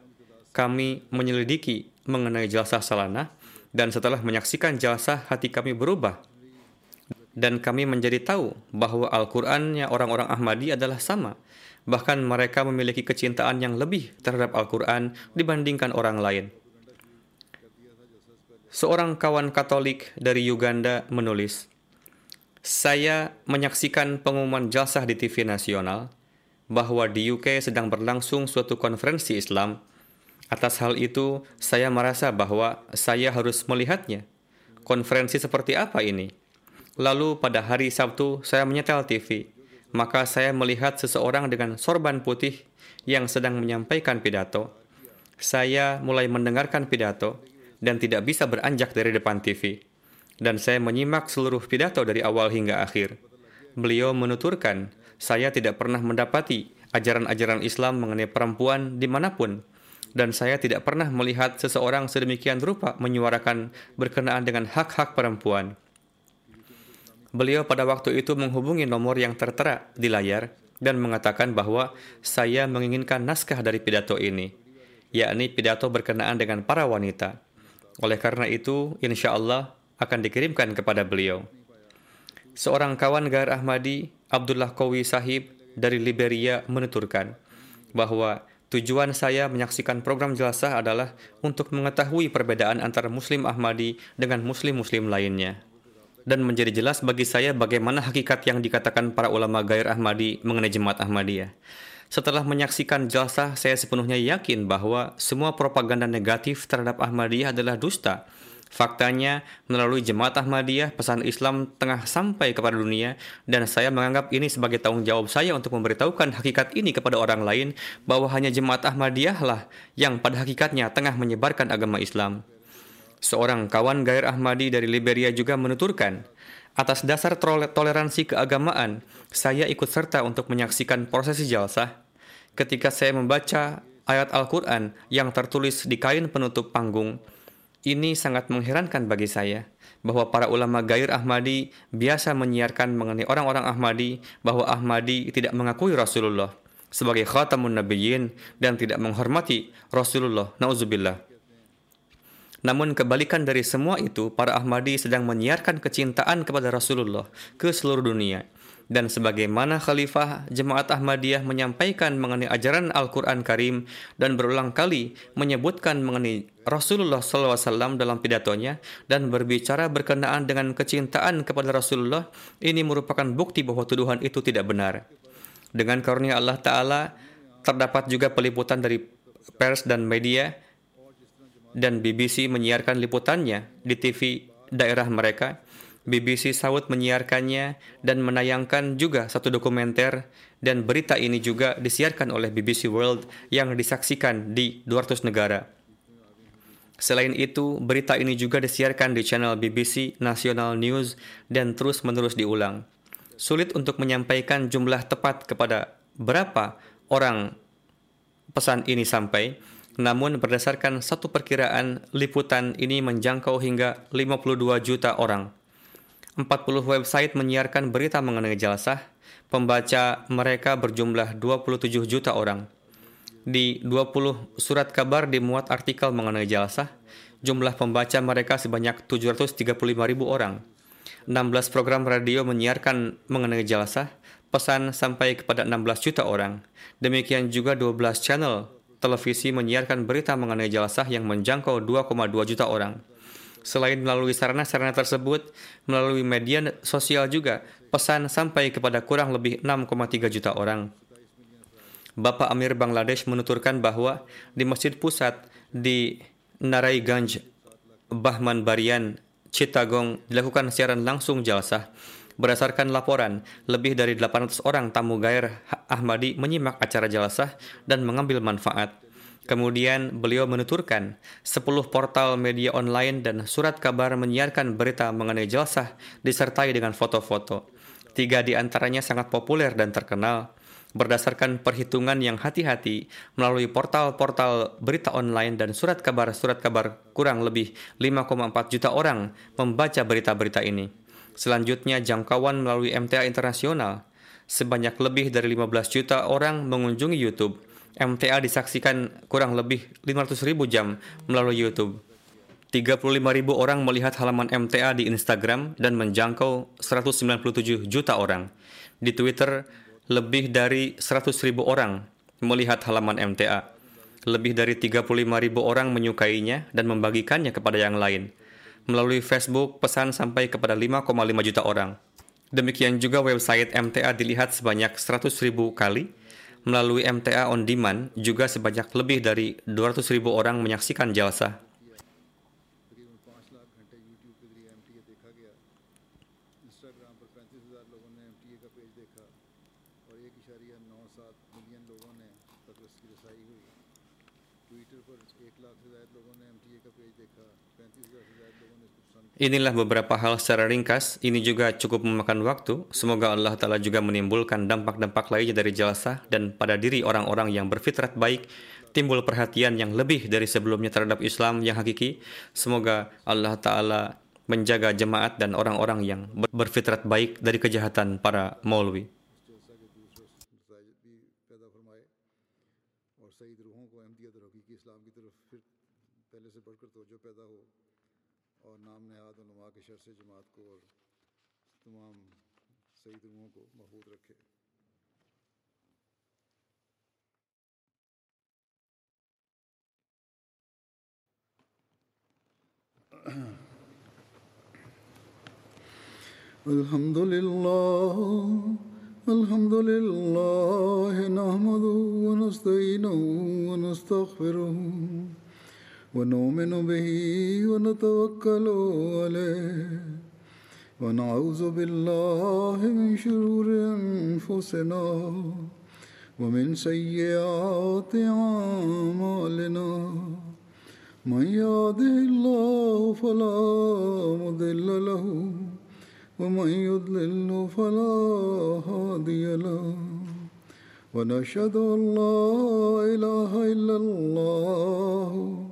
kami menyelidiki mengenai jalsah salana dan setelah menyaksikan jalsah hati kami berubah dan kami menjadi tahu bahwa Al-Qur'annya orang-orang Ahmadi adalah sama Bahkan mereka memiliki kecintaan yang lebih terhadap Al-Quran dibandingkan orang lain. Seorang kawan Katolik dari Uganda menulis, Saya menyaksikan pengumuman jalsah di TV nasional bahwa di UK sedang berlangsung suatu konferensi Islam. Atas hal itu, saya merasa bahwa saya harus melihatnya. Konferensi seperti apa ini? Lalu pada hari Sabtu, saya menyetel TV maka saya melihat seseorang dengan sorban putih yang sedang menyampaikan pidato. Saya mulai mendengarkan pidato dan tidak bisa beranjak dari depan TV. Dan saya menyimak seluruh pidato dari awal hingga akhir. Beliau menuturkan, saya tidak pernah mendapati ajaran-ajaran Islam mengenai perempuan di mana pun. Dan saya tidak pernah melihat seseorang sedemikian rupa menyuarakan berkenaan dengan hak-hak perempuan. Beliau pada waktu itu menghubungi nomor yang tertera di layar dan mengatakan bahwa saya menginginkan naskah dari pidato ini, yakni pidato berkenaan dengan para wanita. Oleh karena itu, insya Allah akan dikirimkan kepada beliau. Seorang kawan Gair Ahmadi, Abdullah Kowi Sahib dari Liberia menuturkan bahwa tujuan saya menyaksikan program jelasah adalah untuk mengetahui perbedaan antara Muslim Ahmadi dengan Muslim-Muslim lainnya dan menjadi jelas bagi saya bagaimana hakikat yang dikatakan para ulama Gair Ahmadi mengenai jemaat Ahmadiyah. Setelah menyaksikan jalsah, saya sepenuhnya yakin bahwa semua propaganda negatif terhadap Ahmadiyah adalah dusta. Faktanya, melalui jemaat Ahmadiyah, pesan Islam tengah sampai kepada dunia, dan saya menganggap ini sebagai tanggung jawab saya untuk memberitahukan hakikat ini kepada orang lain, bahwa hanya jemaat Ahmadiyah lah yang pada hakikatnya tengah menyebarkan agama Islam. Seorang kawan Gair Ahmadi dari Liberia juga menuturkan, atas dasar toleransi keagamaan, saya ikut serta untuk menyaksikan prosesi jalsah. Ketika saya membaca ayat Al-Quran yang tertulis di kain penutup panggung, ini sangat mengherankan bagi saya bahwa para ulama Gair Ahmadi biasa menyiarkan mengenai orang-orang Ahmadi bahwa Ahmadi tidak mengakui Rasulullah sebagai khatamun nabiyyin dan tidak menghormati Rasulullah. Nauzubillah. Namun kebalikan dari semua itu, para Ahmadi sedang menyiarkan kecintaan kepada Rasulullah ke seluruh dunia. Dan sebagaimana Khalifah Jemaat Ahmadiyah menyampaikan mengenai ajaran Al-Quran Karim dan berulang kali menyebutkan mengenai Rasulullah SAW dalam pidatonya dan berbicara berkenaan dengan kecintaan kepada Rasulullah, ini merupakan bukti bahwa tuduhan itu tidak benar. Dengan karunia Allah Ta'ala, terdapat juga peliputan dari pers dan media dan BBC menyiarkan liputannya di TV daerah mereka. BBC Saud menyiarkannya dan menayangkan juga satu dokumenter dan berita ini juga disiarkan oleh BBC World yang disaksikan di 200 negara. Selain itu, berita ini juga disiarkan di channel BBC National News dan terus-menerus diulang. Sulit untuk menyampaikan jumlah tepat kepada berapa orang pesan ini sampai, namun berdasarkan satu perkiraan, liputan ini menjangkau hingga 52 juta orang. 40 website menyiarkan berita mengenai jalsah, pembaca mereka berjumlah 27 juta orang. Di 20 surat kabar dimuat artikel mengenai jalsah, jumlah pembaca mereka sebanyak 735 ribu orang. 16 program radio menyiarkan mengenai jalsah, pesan sampai kepada 16 juta orang. Demikian juga 12 channel televisi menyiarkan berita mengenai jelasah yang menjangkau 2,2 juta orang. Selain melalui sarana-sarana tersebut, melalui media sosial juga, pesan sampai kepada kurang lebih 6,3 juta orang. Bapak Amir Bangladesh menuturkan bahwa di masjid pusat di Naraiganj, Bahman Barian, Chittagong dilakukan siaran langsung jalsah Berdasarkan laporan, lebih dari 800 orang tamu Gair Ahmadi menyimak acara jelasah dan mengambil manfaat. Kemudian beliau menuturkan, 10 portal media online dan surat kabar menyiarkan berita mengenai jelasah disertai dengan foto-foto. Tiga di antaranya sangat populer dan terkenal. Berdasarkan perhitungan yang hati-hati melalui portal-portal berita online dan surat kabar-surat kabar kurang lebih 5,4 juta orang membaca berita-berita ini. Selanjutnya jangkauan melalui MTA internasional. Sebanyak lebih dari 15 juta orang mengunjungi YouTube. MTA disaksikan kurang lebih 500 ribu jam melalui YouTube. 35 ribu orang melihat halaman MTA di Instagram dan menjangkau 197 juta orang. Di Twitter, lebih dari 100 ribu orang melihat halaman MTA. Lebih dari 35 ribu orang menyukainya dan membagikannya kepada yang lain. Melalui Facebook, pesan sampai kepada 5,5 juta orang. Demikian juga website MTA dilihat sebanyak 100 ribu kali. Melalui MTA On Demand juga sebanyak lebih dari 200 ribu orang menyaksikan jalsa. Inilah beberapa hal secara ringkas. Ini juga cukup memakan waktu. Semoga Allah Ta'ala juga menimbulkan dampak-dampak lainnya dari jelasah dan pada diri orang-orang yang berfitrat baik, timbul perhatian yang lebih dari sebelumnya terhadap Islam yang hakiki. Semoga Allah Ta'ala menjaga jemaat dan orang-orang yang berfitrat baik dari kejahatan para maulwi. الحمد لله الحمد لله نحمده ونستعينه ونستغفره ونؤمن به ونتوكل عليه. ونعوذ بالله من شرور أنفسنا ومن سيئات أعمالنا. من يهده الله فلا مضل له ومن يضلل فلا هادي له. ونشهد أن لا إله إلا الله